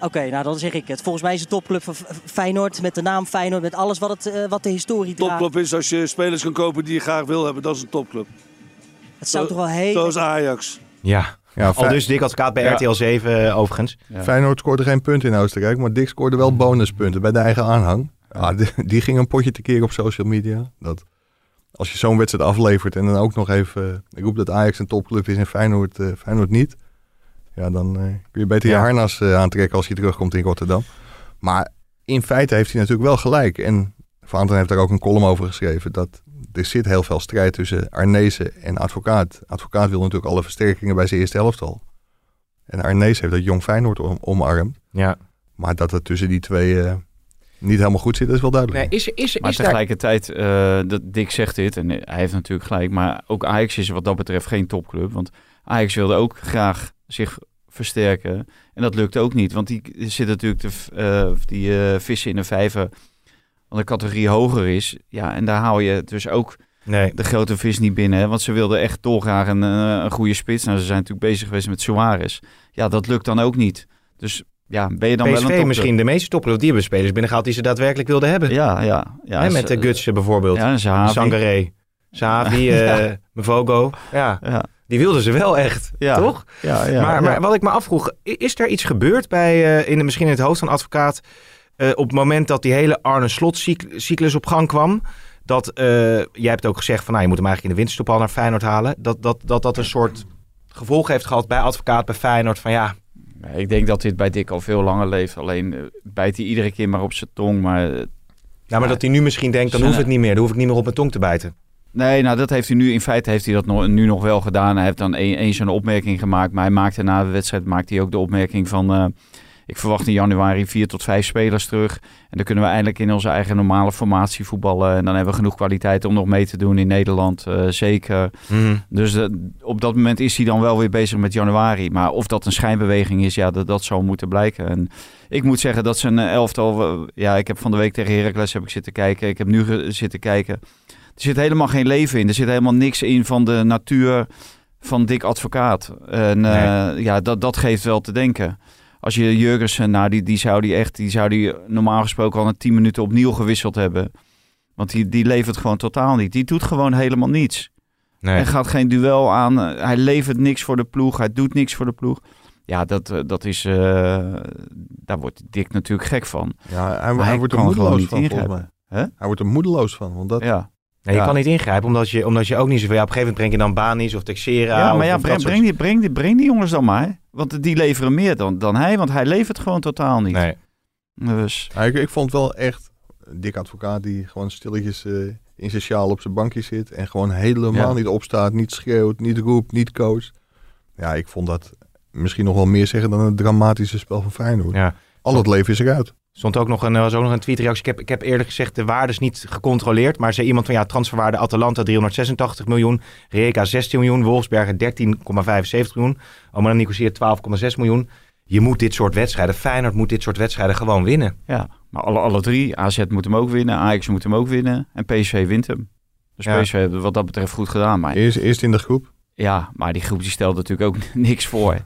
Oké, nou dan zeg ik het. Volgens mij is het topclub van Feyenoord met de naam Feyenoord, met alles wat, het, eh, wat de historie draagt. Topclub is als je spelers kan kopen die je graag wil hebben. Dat is een topclub. Het zou toch wel heel... Zoals Ajax. Ja. Ja, Al dus Dick Advocaat bij Ja. RTL 7 eh, overigens. Ja. Feyenoord scoorde geen punten in Oostenrijk, maar Dick scoorde wel bonuspunten bij de eigen aanhang. Ja, die, die ging een potje tekeer op social media. Dat als je zo'n wedstrijd aflevert en dan ook nog even uh, roept dat Ajax een topclub is en Feyenoord, uh, Feyenoord niet. Ja, dan uh, kun je beter Ja. je harnas uh, aantrekken als je terugkomt in Rotterdam. Maar in feite heeft hij natuurlijk wel gelijk. En Van Anten heeft daar ook een column over geschreven. Dat er zit heel veel strijd tussen Arnezen en advocaat. Advocaat wil natuurlijk alle versterkingen bij zijn eerste helft al. En Arnees heeft dat jong Feyenoord om, omarmd. Ja. Maar dat het tussen die twee eh, niet helemaal goed zit, dat is wel duidelijk. Nee, is, is, Maar is daar... tegelijkertijd, eh, dat Dick zegt dit en hij heeft natuurlijk gelijk, maar ook Ajax is wat dat betreft geen topclub. Want Ajax wilde ook graag zich versterken en dat lukt ook niet. Want die zit natuurlijk v- eh, die eh, vissen in een vijver, wat een categorie hoger is. Ja, en daar haal je dus ook Nee. de grote vis niet binnen. Hè? Want ze wilden echt dolgraag een, eh, een goede spits. Nou, ze zijn natuurlijk bezig geweest met Suarez. Ja, dat lukt dan ook niet. Dus ja, ben je dan wel een misschien de meeste topploeg. Die hebben spelers binnengehaald die ze daadwerkelijk wilden hebben. Ja, ja. ja met de Gutsen bijvoorbeeld. Ja. Sangaré. Savi, eh Mvogo. Ja, Ja, die wilden ze wel echt. Ja. Toch? ja, ja. maar, maar wat ik me afvroeg, is er iets gebeurd bij, eh, in de, misschien in het hoofd van advocaat... eh, op het moment dat die hele Arne Slot-cyclus op gang kwam... dat, eh, jij hebt ook gezegd van... Nou, je moet hem eigenlijk in de winterstop al naar Feyenoord halen. Dat dat, dat, dat een soort gevolg heeft gehad bij advocaat, bij Feyenoord. Van ja, ik denk dat dit bij Dick al veel langer leeft. Alleen bijt hij iedere keer maar op zijn tong. Maar ja maar dat hij nu misschien denkt, dan Zijn- hoeft het niet meer. Dan hoef ik niet meer op mijn tong te bijten. Nee, nou dat heeft hij nu in feite heeft hij dat nu nog wel gedaan. Hij heeft dan een- eens een opmerking gemaakt. Maar hij maakte na de wedstrijd maakte hij ook de opmerking van... eh, ik verwacht in januari vier tot vijf spelers terug. En dan kunnen we eindelijk in onze eigen normale formatie voetballen. En dan hebben we genoeg kwaliteit om nog mee te doen in Nederland. eh, zeker. Dus eh, op dat moment is hij dan wel weer bezig met januari. Maar of dat een schijnbeweging is, ja, dat, dat zal moeten blijken. En ik moet zeggen dat zijn elftal... ja, ik heb van de week tegen Heracles heb ik zitten kijken. Ik heb nu zitten kijken. Er zit helemaal geen leven in. Er zit helemaal niks in van de natuur van Dick Advocaat. En eh, ja, dat, dat geeft wel te denken. Als je Jurgensen, nou, die, die zou die echt... Die zou die normaal gesproken al na 10 minuten opnieuw gewisseld hebben. Want die, die levert gewoon totaal niet. Die doet gewoon helemaal niets. Nee. Hij gaat geen duel aan. Hij levert niks voor de ploeg. Hij doet niks voor de ploeg. Ja, dat, eh, dat is... eh, daar wordt Dick natuurlijk gek van. Ja, hij, hij hij wordt er moedeloos van, volgens ingrijpen. mij. Hè? Hij wordt er moedeloos van. Want dat, Ja, Nee, je Ja. kan niet ingrijpen, omdat je, omdat je ook niet zoveel... Ja, op een gegeven moment breng je dan Banis of Texera. ja of- maar ja, of breng, breng, die, breng, die, breng die jongens dan maar. Want die leveren meer dan, dan hij. Want hij levert gewoon totaal niet. Nee. Dus Ja, ik, ik vond wel echt een dik advocaat die gewoon stilletjes eh, in zijn sjaal op zijn bankje zit. En gewoon helemaal Ja. niet opstaat, niet schreeuwt, niet roept, niet coacht. Ja, ik vond dat misschien nog wel meer zeggen dan het dramatische spel van Feyenoord. Ja. Al het leven is eruit. Stond ook nog een, er was ook nog een tweetreactie. Ik heb, ik heb eerder gezegd de waardes niet gecontroleerd. Maar zei iemand van ja, transferwaarde Atalanta 386 miljoen. Rijeka 16 miljoen. Wolfsberger 13,75 miljoen. Omar Nicosia 12,6 miljoen. Je moet dit soort wedstrijden, Feyenoord moet dit soort wedstrijden gewoon winnen. ja, maar alle, alle drie. AZ moet hem ook winnen. Ajax moet hem ook winnen. En PSV wint hem. Dus Ja. PSV heeft het wat dat betreft goed gedaan. Maar Eerst, eerst in de groep. ja, maar die groep die stelt natuurlijk ook niks voor.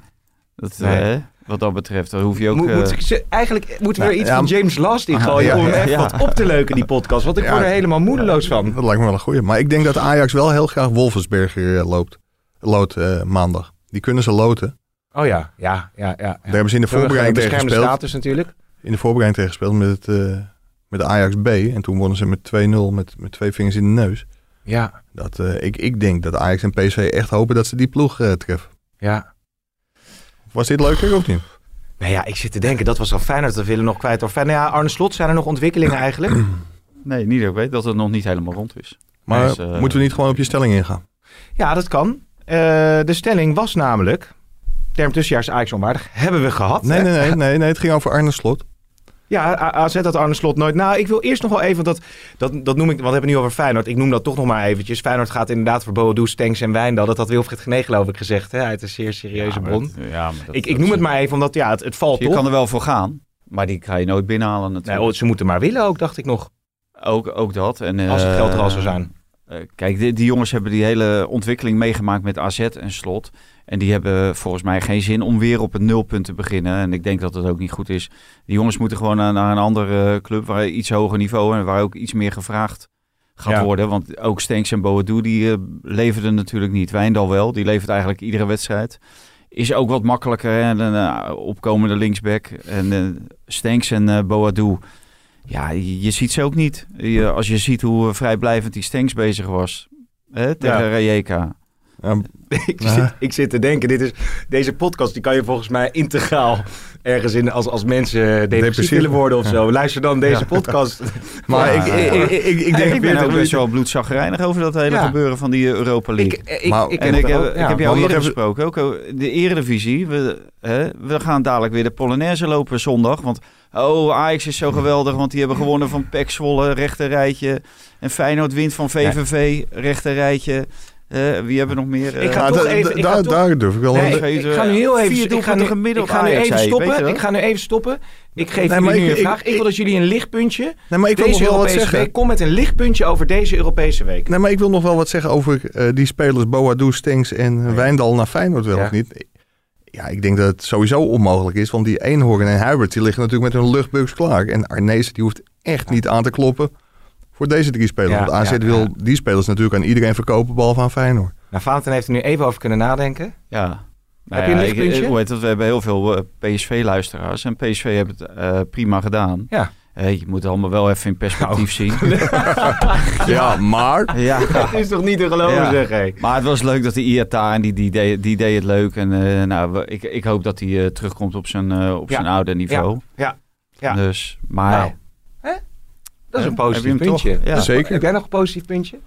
Dat, Nee. eh, wat dat betreft, daar hoef je ook... Moet, eh, moet ik ze, eigenlijk moeten we er Nou, iets ja, van James Last in gooien om ja. wat op te leuken, die podcast. Want ik word er helemaal moedeloos van. Dat lijkt me wel een goeie. Maar ik denk dat Ajax wel heel graag Wolfensberger eh, loopt. Loodt eh, maandag. Die kunnen ze loten. Oh ja, ja, ja. ja, Daar hebben ze in de voorbereiding tegen gespeeld. status natuurlijk. in de voorbereiding tegen gespeeld met, het, met de Ajax B. En toen wonnen ze met 2-0 met, met twee vingers in de neus. Ja, Dat, ik, ik denk dat Ajax en PSV echt hopen dat ze die ploeg treffen. ja. Was dit leuker of niet? Nou ja, ik zit te denken, dat was al fijn dat we willen nog kwijt. Of, nou ja, Arne Slot, zijn er nog ontwikkelingen eigenlijk? Nee, niet dat ik weet dat het nog niet helemaal rond is. Maar Dus, eh, moeten we niet gewoon op je stelling ingaan? Ja, dat kan. Eh, de stelling was namelijk, term tussenjaars Ajax onwaardig, hebben we gehad. Nee, hè? nee, nee, nee, nee. Het ging over Arne Slot. Ja, AZ had Arne Slot nooit. Nou, ik wil eerst nog wel even, dat, dat, dat noem ik, want we hebben het nu over Feyenoord. Ik noem dat toch nog maar eventjes. Feyenoord gaat inderdaad voor Boadu, Stenks en Wijndal. Dat had Wilfried Genee geloof ik gezegd, hè, uit een zeer serieuze ja, bron. dat- ja, maar dat- ik ik dat- noem het maar even, omdat ja, het, het valt Je kan er wel voor gaan, maar die ga je nooit binnenhalen Nee, natuurlijk. oh, ze moeten maar willen ook, dacht ik nog. ook, ook dat. En, Als het eh, geld er al zou zijn. Eh, kijk, die, die jongens hebben die hele ontwikkeling meegemaakt met AZ en Slot. En die hebben volgens mij geen zin om weer op het nulpunt te beginnen. En ik denk dat het ook niet goed is. Die jongens moeten gewoon naar, naar een andere club waar iets hoger niveau en waar ook iets meer gevraagd gaat Ja. worden. Want ook Stenks en Boadu die eh, leverden natuurlijk niet. Wijndal wel, die levert eigenlijk iedere wedstrijd. Is ook wat makkelijker. En een eh, opkomende linksback. En eh Stenks en Boadu. Ja, je, ziet ze ook niet. Je- als je ziet hoe vrijblijvend die Stenks bezig was. Hè, tegen Ja. Rijeka. Ja, ik, zit, ik zit te denken, dit is, deze podcast die kan je volgens mij integraal ergens in als, als mensen depressief Depressief. willen worden of zo. Luister dan deze podcast. maar Ja. ik, ik, ik, ik, ik Ik, denk... ik ben ook best wel bloedzagrijnig over dat hele Ja. gebeuren van die Europa League. Ik, ik, Maar- ik, en heb ik heb, ook, ik ja. heb jou eerder gesproken, ook oh, de Eredivisie. We, hè, we gaan dadelijk weer de Polonaise lopen zondag. Want oh, Ajax is zo geweldig, want die hebben gewonnen van PEC Zwolle, rechter rijtje. En Feyenoord wint van VVV, rechter rijtje. Eh, wie hebben we nog meer? Ik ga Eh, Ja, toch da- even- ik da- ga toch- daar durf ik wel Nee, een- ik, ik ga nu heel even, Vier ik ga doelpunten nu, gemiddeld ik ga nu even stoppen. Ik ga nu even stoppen. Ik geef Nee, jullie nu ik- een ik- vraag. Ik wil dat jullie een lichtpuntje. Nee, maar ik wil nog Deze wel wat Europese zeggen. week. Kom met een lichtpuntje over deze Europese week. Nee, maar ik wil nog wel wat zeggen over eh, die spelers Boadu, Stenks en Wijndal naar Feyenoord wel Ja. of niet. Ja, ik denk dat het sowieso onmogelijk is. Want die Eenhoorn en Huibert die liggen natuurlijk met hun luchtbugs klaar. En Arnees die hoeft echt niet aan te kloppen voor deze drie spelers. Ja, want AZ ja, wil ja. die spelers natuurlijk aan iedereen verkopen, behalve aan Feyenoord. Nou, Valentin heeft er nu even over kunnen nadenken. Ja. Heb Nou je een ik- lichtpuntje? hoe heet het, we hebben heel veel eh, PSV-luisteraars. En PSV heeft het eh, prima gedaan. Ja. Eh, je moet het allemaal wel even in perspectief zien. Ja, maar... ja. Dat is toch niet te geloven, Ja. zeg hé. Maar het was leuk dat die Iata en die, die, deed, die deed het leuk. En eh, nou, ik, ik hoop dat hij eh, terugkomt op zijn, eh, op Ja. zijn oude niveau. Ja. Ja. Dus, maar... Nou, hè? Dat is een positief Heb je hem puntje. Zeker. Heb jij nog een positief puntje?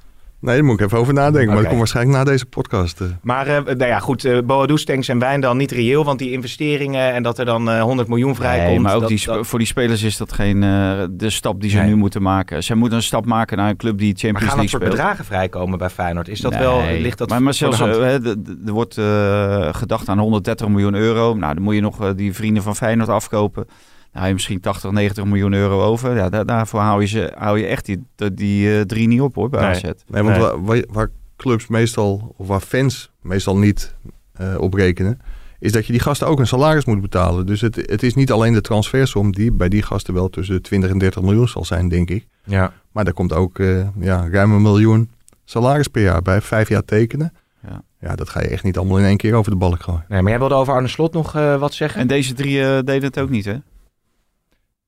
Nee, daar moet ik even over nadenken. Maar dat komt waarschijnlijk na deze podcast. eh. Maar eh, nou ja, goed, Boadu, Stenks en Wijn dan niet reëel, want die investeringen en dat er dan eh 100 miljoen vrijkomt. Nee, maar ook dat- die, dat- voor die spelers is dat geen eh, de stap die ze Nee. nu moeten maken. Ze moeten een stap maken naar een club die maar Champions gaan dat League soort speelt. bedragen vrijkomen bij Feyenoord? Is dat Nee, wel, ligt dat maar, maar zelfs, er wordt eh, gedacht aan 130 miljoen euro. Nou, dan moet je nog die vrienden van Feyenoord afkopen. Nou, je misschien 80, 90 miljoen euro over. Ja, daar, daarvoor hou je, ze, hou je echt die, die, eh, drie niet op hoor, bij Nee. AZ. Nee, want Nee. Waar, clubs meestal, of waar fans meestal niet eh, op rekenen, is dat je die gasten ook een salaris moet betalen. Dus het, het is niet alleen de transfersom die bij die gasten wel tussen de 20 en 30 miljoen zal zijn, denk ik. Ja. Maar daar komt ook eh, ja, ruim een miljoen salaris per jaar bij. Vijf jaar tekenen. Ja. Ja, dat ga je echt niet allemaal in één keer over de balk gooien. Nee, maar jij wilde over Arne Slot nog eh, wat zeggen? En deze drie deden het ook niet, hè?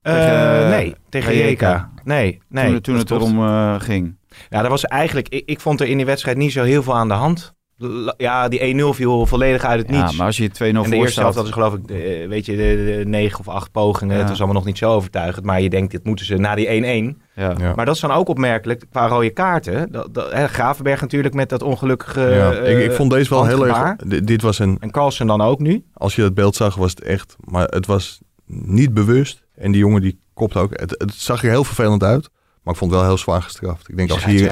Eh, tegen- nee, tegen. JK. Nee, nee. toen toen dat het erom eh, ging. Ja, dat was eigenlijk... Ik, ik vond er in die wedstrijd niet zo heel veel aan de hand. L- Ja, die 1-0 viel volledig uit het Ja, niets. maar als je 2-0 en de voor eerste helft hadden ze geloof ik, eh, weet je, de, de negen of acht pogingen. Ja. Het was allemaal nog niet zo overtuigend. Maar je denkt, dit moeten ze na die 1-1. Ja. Ja. Maar dat is dan ook opmerkelijk qua rode kaarten. Dat, dat, hè, Gravenberg natuurlijk met dat ongelukkige... ja, eh, ik, ik vond deze wel heel erg... di- Dit was een, En Carlsen dan ook nu. als je het beeld zag, was het echt... Maar het was niet bewust. En die jongen die kopte ook... Het, het zag er heel vervelend uit. Maar ik vond het wel heel zwaar gestraft. Ik denk als je hier... Ja,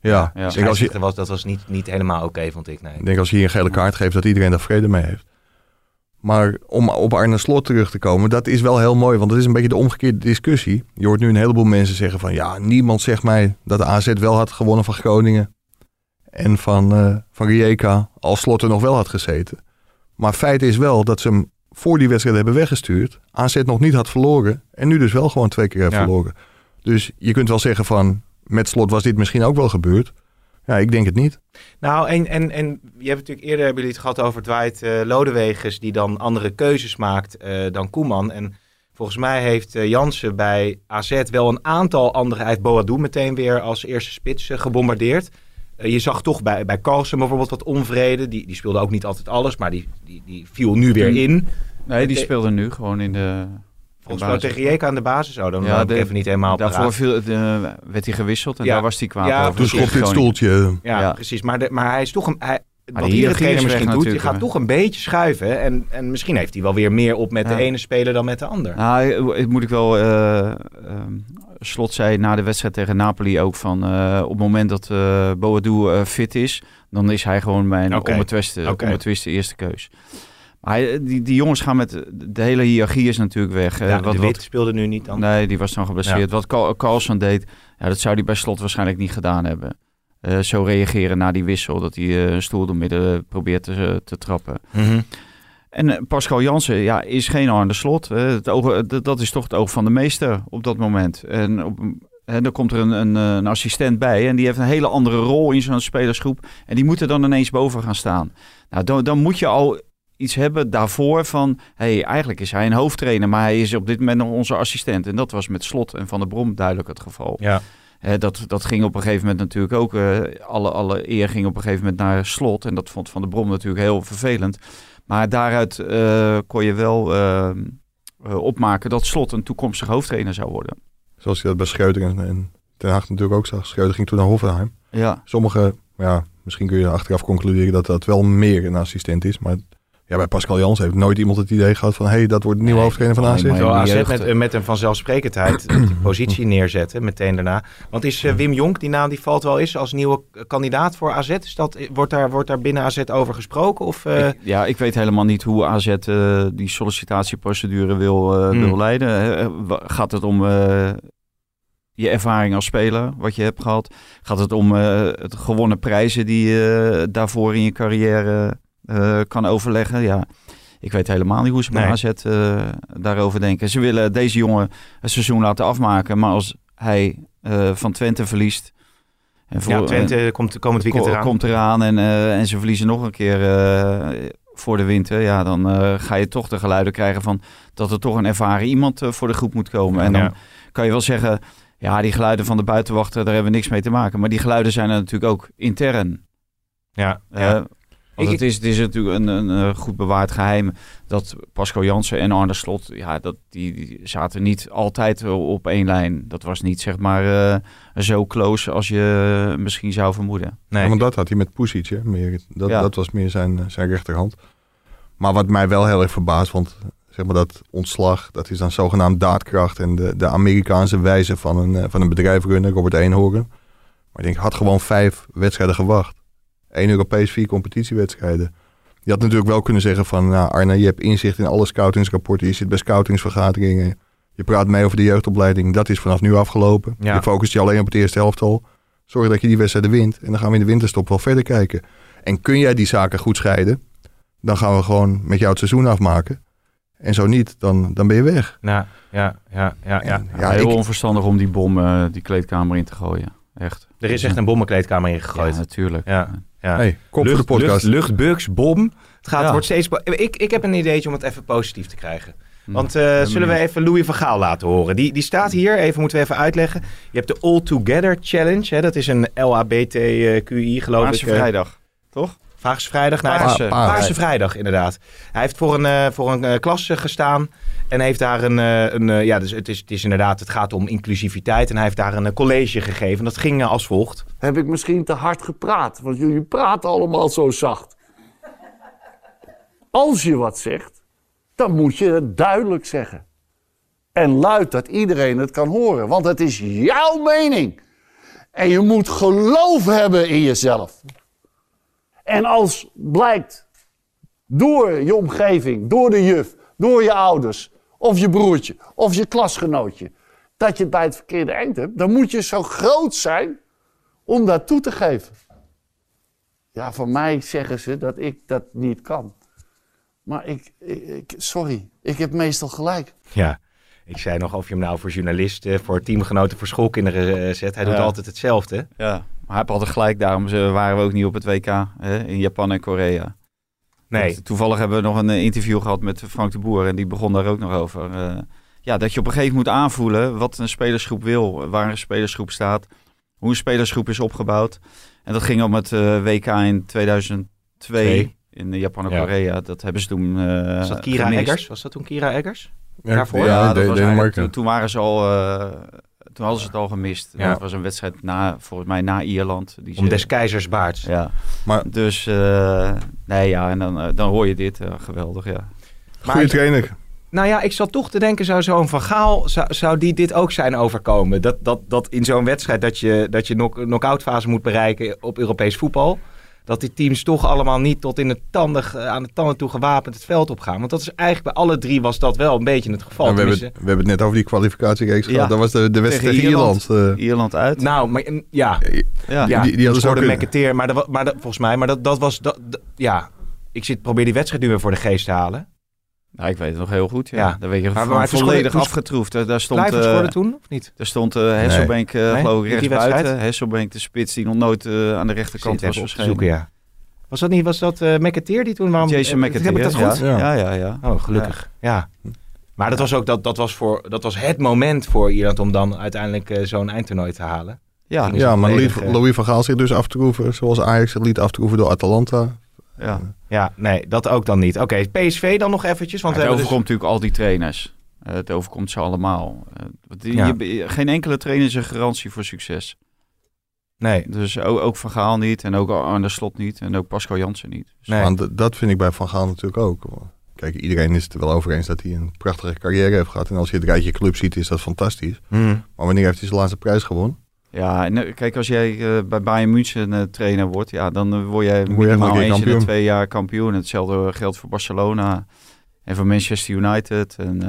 Ja. denk als je, Scheidsrechter was, dat was niet, niet helemaal oké, vond ik. Nee. Ik denk als je hier een gele kaart geeft, dat iedereen daar vrede mee heeft. Maar om op Arne Slot terug te komen, dat is wel heel mooi. Want het is een beetje de omgekeerde discussie. Je hoort nu een heleboel mensen zeggen van... ja, niemand zegt mij dat de AZ wel had gewonnen van Groningen. En van, eh van Rijeka, als Slot er nog wel had gezeten. Maar feit is wel dat ze hem voor die wedstrijd hebben weggestuurd. AZ nog niet had verloren. En nu dus wel gewoon twee keer heeft Ja. verloren. Dus je kunt wel zeggen van... met Slot was dit misschien ook wel gebeurd. Ja, ik denk het niet. Nou, en, en, en je hebt natuurlijk eerder hebben jullie het gehad over Dwight eh Lodewegers, die dan andere keuzes maakt eh, dan Koeman. En volgens mij heeft eh, Jansen bij AZ wel een aantal andere. Hij heeft Boadu meteen weer als eerste spits gebombardeerd. Je zag toch bij, bij Carlsen bijvoorbeeld wat onvrede. Die, die speelde ook niet altijd alles, maar die, die, die viel nu weer in. Nee, die speelde nu gewoon in de... Volgens mij tegen Jeka aan de basis. Oh, dan Ja, heb ik de- even niet helemaal Daarvoor viel, het, eh, werd hij gewisseld en Ja. daar was hij kwaad Ja, over. Dus op dit stoeltje... Ja, Ja. precies. Maar, de, maar hij is toch een. Hij, wat iedere trainer is misschien doet, je gaat toch een beetje schuiven. En, en misschien heeft hij wel weer meer op met Ja. de ene speler dan met de ander. Nou, moet ik wel... eh, ehm, Slot zei na de wedstrijd tegen Napoli ook van... eh, op het moment dat eh Boadu fit is... dan is hij gewoon mijn Oké. onbetwiste, onbetwiste eerste keus. Maar hij- die, die jongens gaan met... De hele hiërarchie is natuurlijk weg. ja, wat, de Wit speelde nu niet dan. Nee, die was dan geblesseerd. Wat Carl- Carlsen deed, ja, dat zou hij bij Slot waarschijnlijk niet gedaan hebben. Eh, zo reageren na die wissel, dat hij eh, een stoel door midden probeert te, te trappen. Mhm. En eh, Pascal Jansen ja, is geen Arne Slot. Eh, het oog, eh, dat is toch het oog van de meester op dat moment. En, op, en dan komt er een, een, eh, een assistent bij en die heeft een hele andere rol in zo'n spelersgroep. En die moet er dan ineens boven gaan staan. Nou, dan, dan moet je al iets hebben daarvoor van... hey, eigenlijk is hij een hoofdtrainer, maar hij is op dit moment nog onze assistent. En dat was met Slot en Van der Brom duidelijk het geval. Ja. Hè, dat, dat ging op een gegeven moment natuurlijk ook. eh, alle, alle eer ging op een gegeven moment naar slot. En dat vond Van der Brom natuurlijk heel vervelend. Maar daaruit eh, kon je wel eh, opmaken dat slot een toekomstig hoofdtrainer zou worden. Zoals je dat bij Schreuder en, en Ten Hag natuurlijk ook zag. Schreuder ging toen naar Hoffenheim. Ja, Sommige, ja, misschien kun je achteraf concluderen dat dat wel meer een assistent is. Maar ja, bij Pascal Jans heeft nooit iemand het idee gehad van... hé, hey, dat wordt de nieuwe Nee, hoofdtrainer van AZ. Terwijl AZ met, met een vanzelfsprekendheid die positie neerzetten meteen daarna. Want is eh, Wim Jonk, die naam die valt wel eens als nieuwe kandidaat voor AZ. Is dat, wordt, daar, wordt daar binnen AZ over gesproken? Of, eh, ik, ja, ik weet helemaal niet hoe AZ eh, die sollicitatieprocedure wil, eh, Hmm. wil leiden. Eh, gaat het om eh, je ervaring als speler, wat je hebt gehad? Gaat het om eh, het gewonnen prijzen die je daarvoor in je carrière eh, kan overleggen? Ja, ik weet helemaal niet hoe ze bij Nee. AZ eh, daarover denken. Ze willen deze jongen het seizoen laten afmaken, maar als hij eh, van Twente verliest... En ja, Twente komt komend weekend eraan. komt eraan en, en ze verliezen nog een keer voor de winter. Ja, dan ga je toch de geluiden krijgen van dat er toch een ervaren iemand voor de groep moet komen. En dan Ja. kan je wel zeggen, ja, die geluiden van de buitenwachter, daar hebben we niks mee te maken. Maar die geluiden zijn er natuurlijk ook intern. Ja, ja. Want het, is, het is natuurlijk een, een, eh, goed bewaard geheim dat Pascal Jansen en Arne Slot, ja, dat, die, die zaten niet altijd op één lijn. Dat was niet zeg maar eh, zo close als je misschien zou vermoeden. nee. Ja, want dat had hij met Pusic, hè? Meer, dat, Ja. dat was meer zijn, zijn rechterhand. Maar wat mij wel heel erg verbaast, want zeg maar dat ontslag, dat is dan zogenaamd daadkracht en de, de Amerikaanse wijze van een, eh, van een bedrijf runnen, Robert Eenhoorn. Maar ik denk, had gewoon vijf wedstrijden gewacht. Eén Europees, vier competitiewedstrijden. Je had natuurlijk wel kunnen zeggen van, nou Arne, je hebt inzicht in alle scoutingsrapporten, je zit bij scoutingsvergaderingen, je praat mee over de jeugdopleiding, dat is vanaf nu afgelopen. Ja. Je focust je alleen op het eerste helftal. Zorg dat je die wedstrijden wint. En dan gaan we in de winterstop wel verder kijken. En kun jij die zaken goed scheiden, dan gaan we gewoon met jou het seizoen afmaken. En zo niet, dan, dan ben je weg. Nou, ja, ja, ja, ja. En, Ja, ja, heel ik, onverstandig om die bom eh, die kleedkamer in te gooien. Echt. Er is echt een bommenkleedkamer ingegooid. Ja, natuurlijk. Ja, ja. hey, kop voor de podcast. Lucht, luchtbugs, bom. Het gaat, Ja. wordt steeds... Ik, ik heb een ideetje om het even positief te krijgen. Hm. Want eh, zullen we even Louis van Gaal laten horen? Die, die staat hier, even moeten we even uitleggen. Je hebt de All Together Challenge. Hè? Dat is een LHBTQI, geloof Paarse ik. eh, vrijdag, toch? Paarse Vrijdag. Nou, Paarse. Paarse, Paarse. Paarse Vrijdag, inderdaad. Hij heeft voor een, eh, voor een eh, klas eh, gestaan. En heeft daar een... eh, een eh, ja, dus het is, het is inderdaad... Het gaat om inclusiviteit. En hij heeft daar een college gegeven. Dat ging als volgt. heb ik misschien te hard gepraat. Want jullie praten allemaal zo zacht. Als je wat zegt, dan moet je het duidelijk zeggen. En luid dat iedereen het kan horen. Want het is jouw mening. En je moet geloof hebben in jezelf. En als blijkt door je omgeving, door de juf, door je ouders, of je broertje, of je klasgenootje, dat je het bij het verkeerde eind hebt, dan moet je zo groot zijn om dat toe te geven. Ja, van mij zeggen ze dat ik dat niet kan. Maar ik, ik, ik- sorry, ik heb meestal gelijk. Ja. Ik zei nog of je hem nou voor journalisten, voor teamgenoten, voor schoolkinderen eh, zet. Hij doet altijd hetzelfde. Ja, maar hij heeft altijd gelijk. Daarom ze- waren we ook niet op het WK hè, in Japan en Korea. Nee. Want Toevallig hebben we nog een eh, interview gehad met Frank de Boer. En die begon daar ook nog over. Eh, ja, dat je op een gegeven moment moet aanvoelen wat een spelersgroep wil. Waar een spelersgroep staat. Hoe een spelersgroep is opgebouwd. En dat ging om het eh, WK in 2002 Twee. in eh, Japan en Ja. Korea. Dat hebben ze toen uh, Was dat Kira Eggers? Was dat toen Kira Eggers? Ja, daarvoor? Ja, Ja, dat de, was eigenlijk- Denemarken. toen, toen waren ze al... toen hadden ze het al gemist. Ja. Dat was een wedstrijd na, volgens mij na Ierland. Die Om ze- des keizers baards. Ja. Maar- Dus, eh, nee ja, en dan, eh, dan hoor je dit. eh, geweldig, ja. Goeie trainer. Nou ja, ik zat toch te denken, zou zo'n Van Gaal, zou, zou die dit ook zijn overkomen? Dat, dat, dat in zo'n wedstrijd dat je, dat je knock- knock-out fase moet bereiken op Europees voetbal. Dat die teams toch allemaal niet tot in de tanden, ge- aan de tanden toe gewapend het veld opgaan. Want dat is eigenlijk bij alle drie was dat wel een beetje het geval. We, hebben, het- we hebben het net over die kwalificatiereeks Ja. gehad. Dat was de, de wedstrijd Tegen Ierland. Ierland. eh. Ierland uit. Nou, maar, ja, ja. ja die- die hadden ze ook. McAteer, maar, dat, maar dat, volgens mij, maar dat, dat was, dat, dat- ja, ik zit, probeer die wedstrijd nu weer voor de geest te halen. Nou, ik weet het nog heel goed. Ja. Ja. Daar weet je Maar- volledig afgetroefd. Daar, daar stond, Blijven eh, toen, of niet? daar stond eh Hesselbank, eh, Nee? geloof ik, rechts buiten. Hesselbank, de spits, die nog nooit eh, aan de rechterkant was verschenen. zoeken, ja. Was dat niet, was dat eh McAteer die toen... Waarom, Jason McAteer. Heb ik dat goed? Ja, ja, ja. ja. Oh, gelukkig. Ja. Maar dat was ook dat, dat was voor, dat was het moment voor Ierland om dan uiteindelijk zo'n eindtoernooi te halen. Ja, Ja, maar Louis van Gaal zich dus aftroeven, zoals Ajax zich liet aftroeven door Atalanta. Ja. Ja, nee, dat ook dan niet. Oké, PSV dan nog eventjes. Want het hebben dus- overkomt natuurlijk al die trainers. Eh, het overkomt ze allemaal. Eh, Ja. je- geen enkele trainer is een garantie voor succes. Nee, Dus ook, ook Van Gaal niet en ook Arne Slot niet en ook Pascal Jansen niet. Dus nee. Want dat vind ik bij Van Gaal natuurlijk ook. Kijk, iedereen is het er wel over eens dat hij een prachtige carrière heeft gehad. En als je het rijtje club ziet, is dat fantastisch. Hm. Maar wanneer heeft hij zijn laatste prijs gewonnen? Ja, en eh, kijk, als jij eh, bij Bayern München eh, trainer wordt, ja, dan word jij minimaal eens in de twee jaar kampioen. Hetzelfde geldt voor Barcelona en voor Manchester United. En,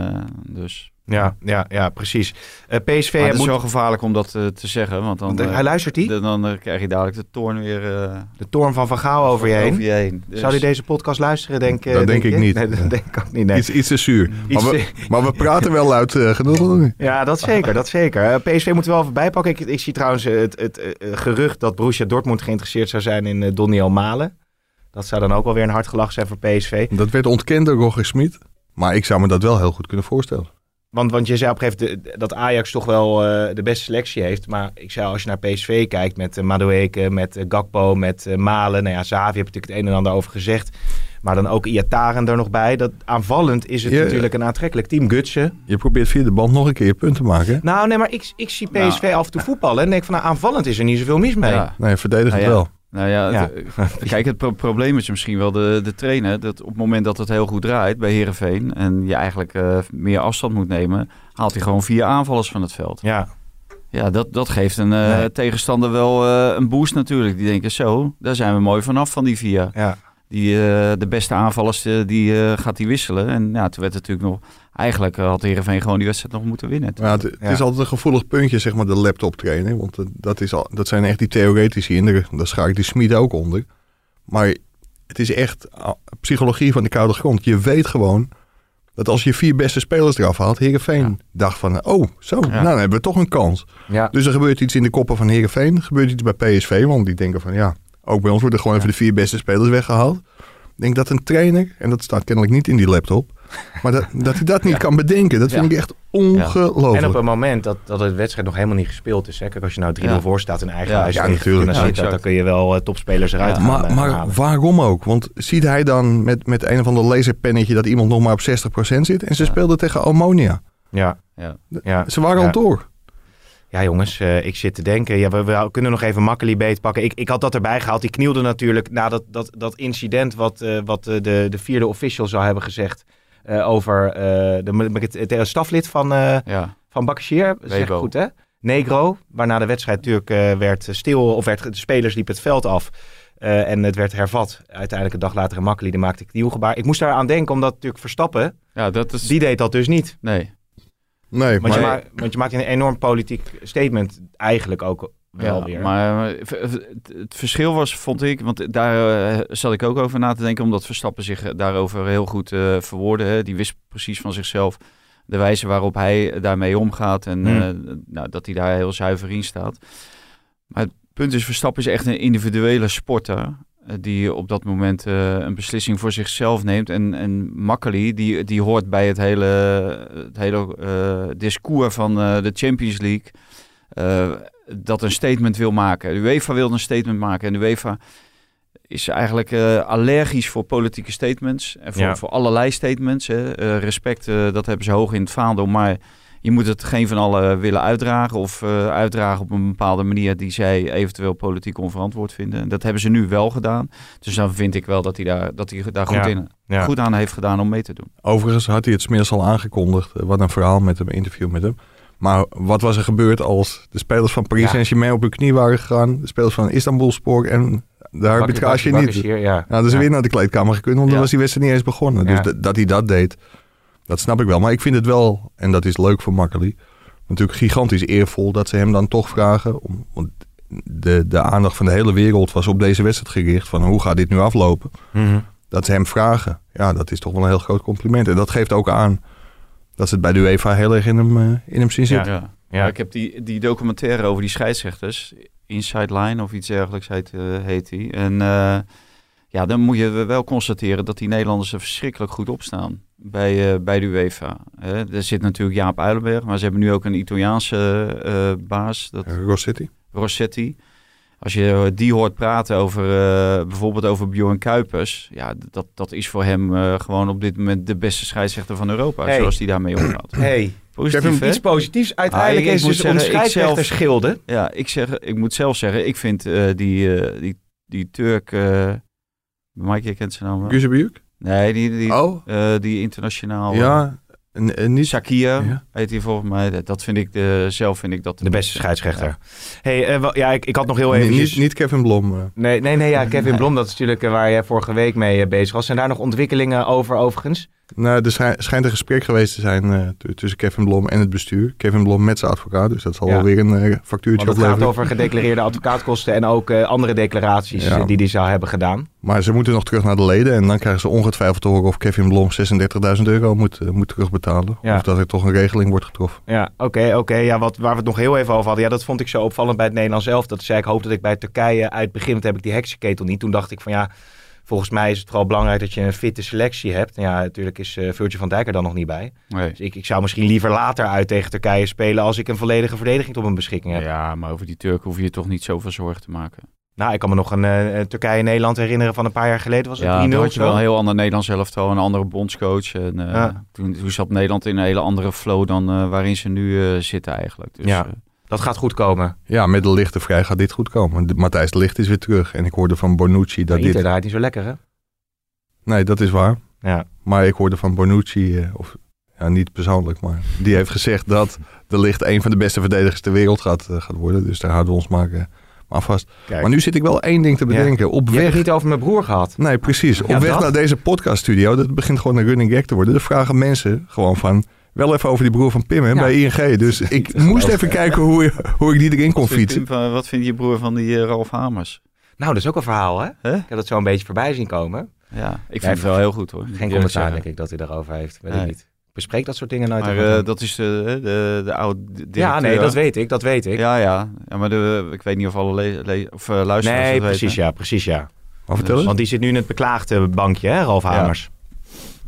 dus. Ja, ja, ja, precies. Eh, PSV Maar het is moet... wel gevaarlijk om dat eh, te zeggen, want dan, Want, eh, hij luistert die? dan, dan, krijg je dadelijk de toorn weer eh, De toorn van Van Gaal over je heen. over je heen. Dus- Zou hij deze podcast luisteren, denk, Dat denk ik je? niet. Nee, dat denk ik ook niet. Nee. Iets, iets te zuur. Iets maar, we, maar we praten wel uit eh, genoeg. Ja, dat zeker, dat zeker. PSV moet er wel even bijpakken. Ik, ik zie trouwens het, het, gerucht dat Borussia Dortmund geïnteresseerd zou zijn in uh, Doniel Malen. Dat zou dan ook wel weer een hard gelach zijn voor PSV. Dat werd ontkend door Roger Smit. Maar ik zou me dat wel heel goed kunnen voorstellen. Want, want je zei op een gegeven moment dat Ajax toch wel eh, de beste selectie heeft. Maar ik zei, als je naar PSV kijkt met uh, Madueke, met uh, Gakpo, met uh, Malen. Nou ja, Zavi heb natuurlijk het een en ander over gezegd. Maar dan ook Iataren er nog bij. Dat, aanvallend is het Ja. natuurlijk een aantrekkelijk team. Gutsen. Je probeert via de band nog een keer je punt te maken. Nou, nee, maar ik, ik zie PSV af en toe voetballen. En denk van, nou, aanvallend is er niet zoveel mis mee. Ja. Nee, verdedigend Nou ja. wel. Nou ja, Ja. het- kijk, het pro- probleem is misschien wel de, de trainer. Dat op het moment dat het heel goed draait bij Herenveen en je eigenlijk eh, meer afstand moet nemen, haalt hij gewoon vier aanvallers van het veld. Ja, Ja, dat, dat geeft een eh, Nee. tegenstander wel eh, een boost natuurlijk. Die denken zo, daar zijn we mooi vanaf van die vier. ja. Die, eh, de beste aanvallers eh, die eh, gaat hij wisselen. En ja, toen werd het natuurlijk nog... Eigenlijk had Heerenveen gewoon die wedstrijd nog moeten winnen. Ja, het, het Ja. is altijd een gevoelig puntje, zeg maar, de laptop trainen. Want dat, is al, dat zijn echt die theoretici in. Daar, daar schaar ik die Smit ook onder. Maar het is echt ah, psychologie van de koude grond. Je weet gewoon dat als je vier beste spelers eraf haalt, Heerenveen Ja. dacht van, oh, zo, Ja. nou dan hebben we toch een kans. ja. Dus er gebeurt iets in de koppen van Heerenveen. Er gebeurt iets bij PSV, want die denken van, ja, ook bij ons worden gewoon even de vier beste spelers weggehaald. Ik denk dat een trainer, en dat staat kennelijk niet in die laptop, maar dat, dat hij dat niet kan bedenken, dat vind Ja. ik echt ongelooflijk. En op een moment dat, dat het wedstrijd nog helemaal niet gespeeld is. Hè? Kijk, als je nou 3-0 Ja. voor staat in eigen huis ja, natuurlijk. Dan exact. kun je wel eh, topspelers eruit Ja. gaan, Maar, eh, maar halen. waarom ook? Want ziet hij dan met, met een of ander laserpennetje dat iemand nog maar op 60% zit? En ze Ja. speelden tegen Ammonia. Ja, Ja. ja. Ze waren Ja. al door. Ja, jongens, eh, ik zit te denken. Ja, we, we kunnen nog even Makkeli beetpakken. Ik, ik had dat erbij gehaald. Die knielde natuurlijk na dat, dat, dat incident wat, eh, wat eh, de, de vierde official zou hebben gezegd. eh, over de, het, het staflid van, Ja, van Bakashir. Zeg goed, hè? Negro, waarna de wedstrijd natuurlijk werd stil, of werd, de spelers liepen het veld af. en het werd hervat. Uiteindelijk een dag later een Makkeli, die maakte ik die gebaar. Ik moest daar aan denken, omdat natuurlijk Verstappen, ja dat is... die deed dat dus niet. Nee. Nee, Want, maar je, ma- want je maakt een enorm politiek statement eigenlijk ook wel Ja, weer. maar eh, het, verschil was, vond ik, want daar eh, zat ik ook over na te denken, omdat Verstappen zich eh, daarover heel goed eh verwoordde. Hè. Die wist precies van zichzelf de wijze waarop hij daarmee omgaat en Hmm. eh, nou, dat hij daar heel zuiver in staat. Maar het punt is, Verstappen is echt een individuele sporter. Die op dat moment eh, een beslissing voor zichzelf neemt. En, en Makkeli, die, die hoort bij het hele, het hele eh, discours van eh, de Champions League. dat een statement wil maken. De UEFA wil een statement maken. En de UEFA is eigenlijk allergisch voor politieke statements. En voor, Ja. voor allerlei statements. Hè. Respect, dat hebben ze hoog in het vaandel. Maar je moet het geen van allen willen uitdragen. Of eh, uitdragen op een bepaalde manier die zij eventueel politiek onverantwoord vinden. En dat hebben ze nu wel gedaan. Dus dan vind ik wel dat hij daar, dat hij daar goed, Ja. in, Ja. goed aan heeft gedaan om mee te doen. overigens had hij het smiddags al aangekondigd. Eh, Wat een verhaal met hem, interview met hem. Maar wat was er gebeurd als de spelers van Paris Ja. Saint-Germain op hun knie waren gegaan? De spelers van Istanbulspor en de arbitrage niet. Ja. Nou, dus Ja. weer naar de kleedkamer gekund, want dan was die wedstrijd niet eens begonnen. Ja. Dus dat hij dat deed, dat snap ik wel. Maar ik vind het wel, en dat is leuk voor Makkeli, natuurlijk gigantisch eervol dat ze hem dan toch vragen. Om, want de, de aandacht van de hele wereld was op deze wedstrijd gericht. Van hoe gaat dit nu aflopen? Mhm. Dat ze hem vragen, ja, dat is toch wel een heel groot compliment. En dat geeft ook aan dat ze het bij de UEFA heel erg in hem, eh, in hem zien zitten. Ja. Ja. Maar ik heb die, die documentaire over die scheidsrechters, Inside Line of iets dergelijks heet, eh, heet die. En eh, ja, dan moet je wel constateren dat die Nederlanders er verschrikkelijk goed op staan bij, eh, bij de UEFA. Hè. er zit natuurlijk Jaap Uilenberg, maar ze hebben nu ook een Italiaanse eh, baas, dat Rossetti. Rossetti. Als je die hoort praten over eh, bijvoorbeeld over Bjorn Kuipers. Ja, dat, dat is voor hem eh, gewoon op dit moment de beste scheidsrechter van Europa. Hey. Zoals hij daarmee omgaat. Hey, Positief, hè? iets positiefs. Uiteindelijk Ah, ik is moet dus zeggen, ik. Ja, ik, zeg, ik moet zelf zeggen, ik vind eh, die, eh, die, die Turk... eh Mike, je kent zijn naam wel? Guzebujuk? Nee, die, die, Oh, eh, die internationaal... eh, ja. En, en niet... Sakir Ja. heet hij volgens mij. Dat- vind ik de, zelf vind ik dat De beste scheidsrechter. Hey, eh, wel- ja, ik, ik had nog heel Niet, even... niet, niet Kevin Blom. eh. Nee, nee, nee, ja, Kevin Blom, dat is natuurlijk eh, waar jij vorige week mee eh, bezig was. Zijn daar nog ontwikkelingen over overigens? Nou, er schij- schijnt een gesprek geweest te zijn eh, tussen Kevin Blom en het bestuur. Kevin Blom met zijn advocaat, dus dat zal Ja. wel weer een eh, factuurtje Want het gaat opleveren. over gedeclareerde advocaatkosten en ook eh, andere declaraties Ja. die hij zou hebben gedaan. Maar ze moeten nog terug naar de leden en dan krijgen ze ongetwijfeld te horen of Kevin Blom 36.000 euro moet, moet terugbetalen. Ja. Of dat er toch een regeling wordt getroffen. Ja, oké, oké. Ja, wat, waar we het nog heel even over hadden. Ja, dat vond ik zo opvallend bij het Nederlands zelf. Dat zei ik hoop dat ik bij Turkije uit begin, want heb ik die heksenketel niet. Toen dacht ik van ja, volgens mij is het vooral belangrijk dat je een fitte selectie hebt. Ja, natuurlijk is Virgil van Dijk er dan nog niet bij. Nee. Dus ik, ik zou misschien liever later uit tegen Turkije spelen als ik een volledige verdediging tot mijn beschikking heb. Ja, maar over die Turken hoef je je toch niet zoveel zorgen te maken. Nou, ik kan me nog een eh, Turkije-Nederland herinneren van een paar jaar geleden. Was het Ja, 3-0 toen had je wel een heel ander Nederlands elftal, een andere bondscoach. En, eh, Ja. toen, toen zat Nederland in een hele andere flow dan waarin ze nu zitten eigenlijk. Dus, Ja. Dat gaat goed komen. Ja, met de lichte vrij gaat dit goed komen. Matthijs de Licht is weer terug. En ik hoorde van Bonucci dat Inter dit... draait niet zo lekker, hè? Nee, dat is waar. Ja. Maar ik hoorde van Bonucci, eh, of ja, niet persoonlijk, maar die heeft gezegd dat de Licht een van de beste verdedigers ter wereld gaat, eh, gaat worden. Dus daar houden we ons maar, eh, maar vast. Kijk. Maar nu zit ik wel één ding te Ja. bedenken. Op Je hebt weg... het niet over mijn broer gehad. Nee, precies. Op Ja, weg dat. naar deze podcaststudio, dat begint gewoon een running gag te worden. Er vragen mensen gewoon van, wel even over die broer van Pim hè, Ja. bij ING. Dus ik moest even kijken hoe, hoe ik die erin kon wat, vindt fietsen. Pim wat vindt je broer van die eh, Ralf Hamers? Nou, dat is ook een verhaal, hè? Hè? Ik heb dat zo een beetje voorbij zien komen. Ja, ik vind het wel heel goed hoor. Geen commentaar, zeggen. denk ik, dat hij daarover heeft. Weet Nee. ik niet. Bespreek dat soort dingen nooit. Maar eh, dat is de, de, de, de oude directeur. ja, nee, dat weet ik, dat weet ik. Ja, ja. ja maar de, ik weet niet of alle le- le- of, eh, luisteraars nee, dat precies, weten. ja, precies, ja. Eens. Want die zit nu in het beklaagde bankje, hè, Ralf Hamers. Ja,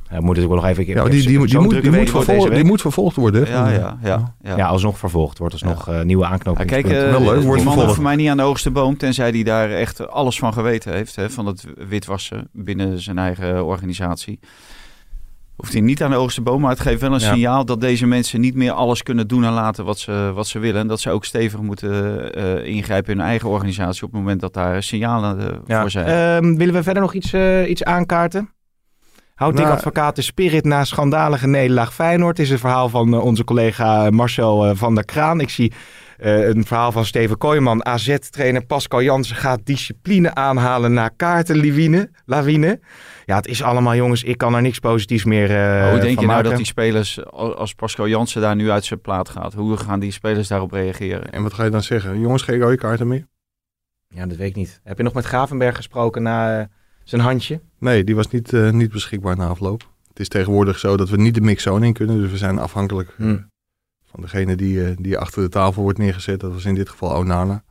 moet natuurlijk wel nog even... Ja, die, die, die, moet, die, moet vervolgd, die moet vervolgd worden. Ja, ja, ja. ja. Ja, alsnog vervolgd. Wordt alsnog eh, nieuwe Ja, aanknopingspunten. kijk, eh, Wel leuk, wordt die man vervolgd. hoeft voor mij niet aan de hoogste boom, tenzij hij daar echt alles van geweten heeft, hè, van het witwassen binnen zijn eigen organisatie. Hoeft hij niet aan de hoogste boom, maar het geeft wel een Ja. signaal dat deze mensen niet meer alles kunnen doen en laten wat ze, wat ze willen. En dat ze ook stevig moeten eh, ingrijpen in hun eigen organisatie op het moment dat daar signalen Ja. voor zijn. Ehm, willen we verder nog iets, iets aankaarten? Houdt Nou- Advocaat de spirit na schandalige nederlaag Feyenoord? Is het verhaal van eh, onze collega Marcel eh, van der Kraan. Ik zie eh, een verhaal van Steven Kooijman. AZ-trainer Pascal Jansen gaat discipline aanhalen na kaartenlawine. Lawine. Ja, het is allemaal jongens. Ik kan er niks positiefs meer eh hoe denk van je nou dat die spelers, al- als Pascal Jansen daar nu uit zijn plaat gaat, hoe gaan die spelers daarop reageren? En wat ga je dan zeggen? Jongens, geen rode kaarten meer? Ja, dat weet ik niet. Heb je nog met Gravenberg gesproken na eh, zijn handje? Nee, die was niet, eh, niet beschikbaar na afloop. Het is tegenwoordig zo dat we niet de mixzone in kunnen. Dus we zijn afhankelijk Hm. van degene die, eh, die achter de tafel wordt neergezet. Dat was in dit geval Onana.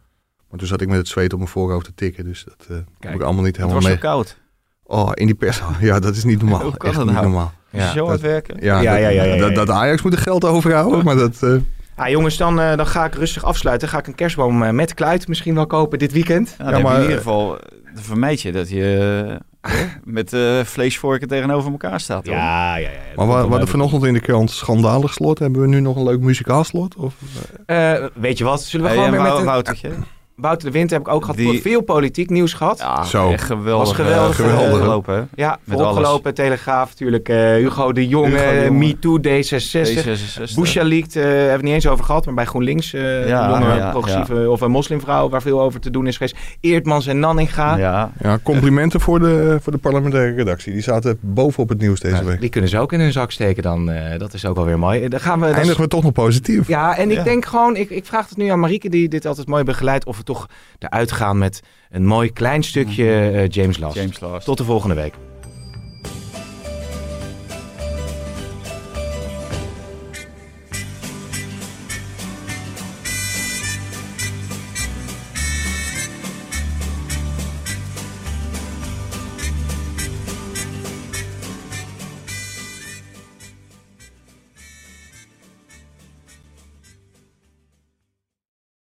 Maar toen zat ik met het zweet op mijn voorhoofd te tikken. Dus dat eh heb ik allemaal niet Het helemaal was zo mee. koud. Oh, in die pers. Ja, dat is niet normaal. Hoe kan Echt dat niet nou? normaal. Is je zo het werken? Ja, Ja, dat, ja, ja, ja, ja, dat, ja. dat Ajax moet er geld overhouden. Maar dat... eh, Ah, jongens, dan, eh, dan ga ik rustig afsluiten. Ga ik een kerstboom eh, met kluit misschien wel kopen dit weekend. Ja, dan maar, heb je in ieder eh, geval dan vermijd je dat je met eh, vleesvorken tegenover elkaar staat. hoor. Ja, ja, ja. maar we, we hadden vanochtend in de krant schandalig slot. Hebben we nu nog een leuk muzikaal slot? Of, Eh, weet je wat? Zullen we Hey, gewoon weer met een... Woutertje. Wouter de Winter heb ik ook gehad. Die- Veel politiek nieuws gehad. Ja, Zo. echt geweldig. Was geweldig, eh, geweldig. gelopen, hè? Ja, Met vooropgelopen. Telegraaf natuurlijk. eh, Hugo de Jonge, Hugo de Jonge. MeToo, D66. D66. Busha leakt, eh hebben we het niet eens over gehad, maar bij GroenLinks, eh Ja, jonge ja, progressieve of een moslimvrouw waar veel over te doen is geweest. Eerdmans en Nanninga. Ja, ja, complimenten voor de, voor de parlementaire redactie. Die zaten bovenop het nieuws deze week. die kunnen ze ook in hun zak steken dan. eh, dat is ook wel weer mooi. Eh, Dan gaan we... dat is- Eindigen we toch nog positief. Ja, en ik Ja. denk gewoon, ik, ik vraag het nu aan Marieke, die dit altijd mooi begeleidt, of we toch eruit gaan met een mooi klein stukje eh, James Last. James Last. Tot de volgende week.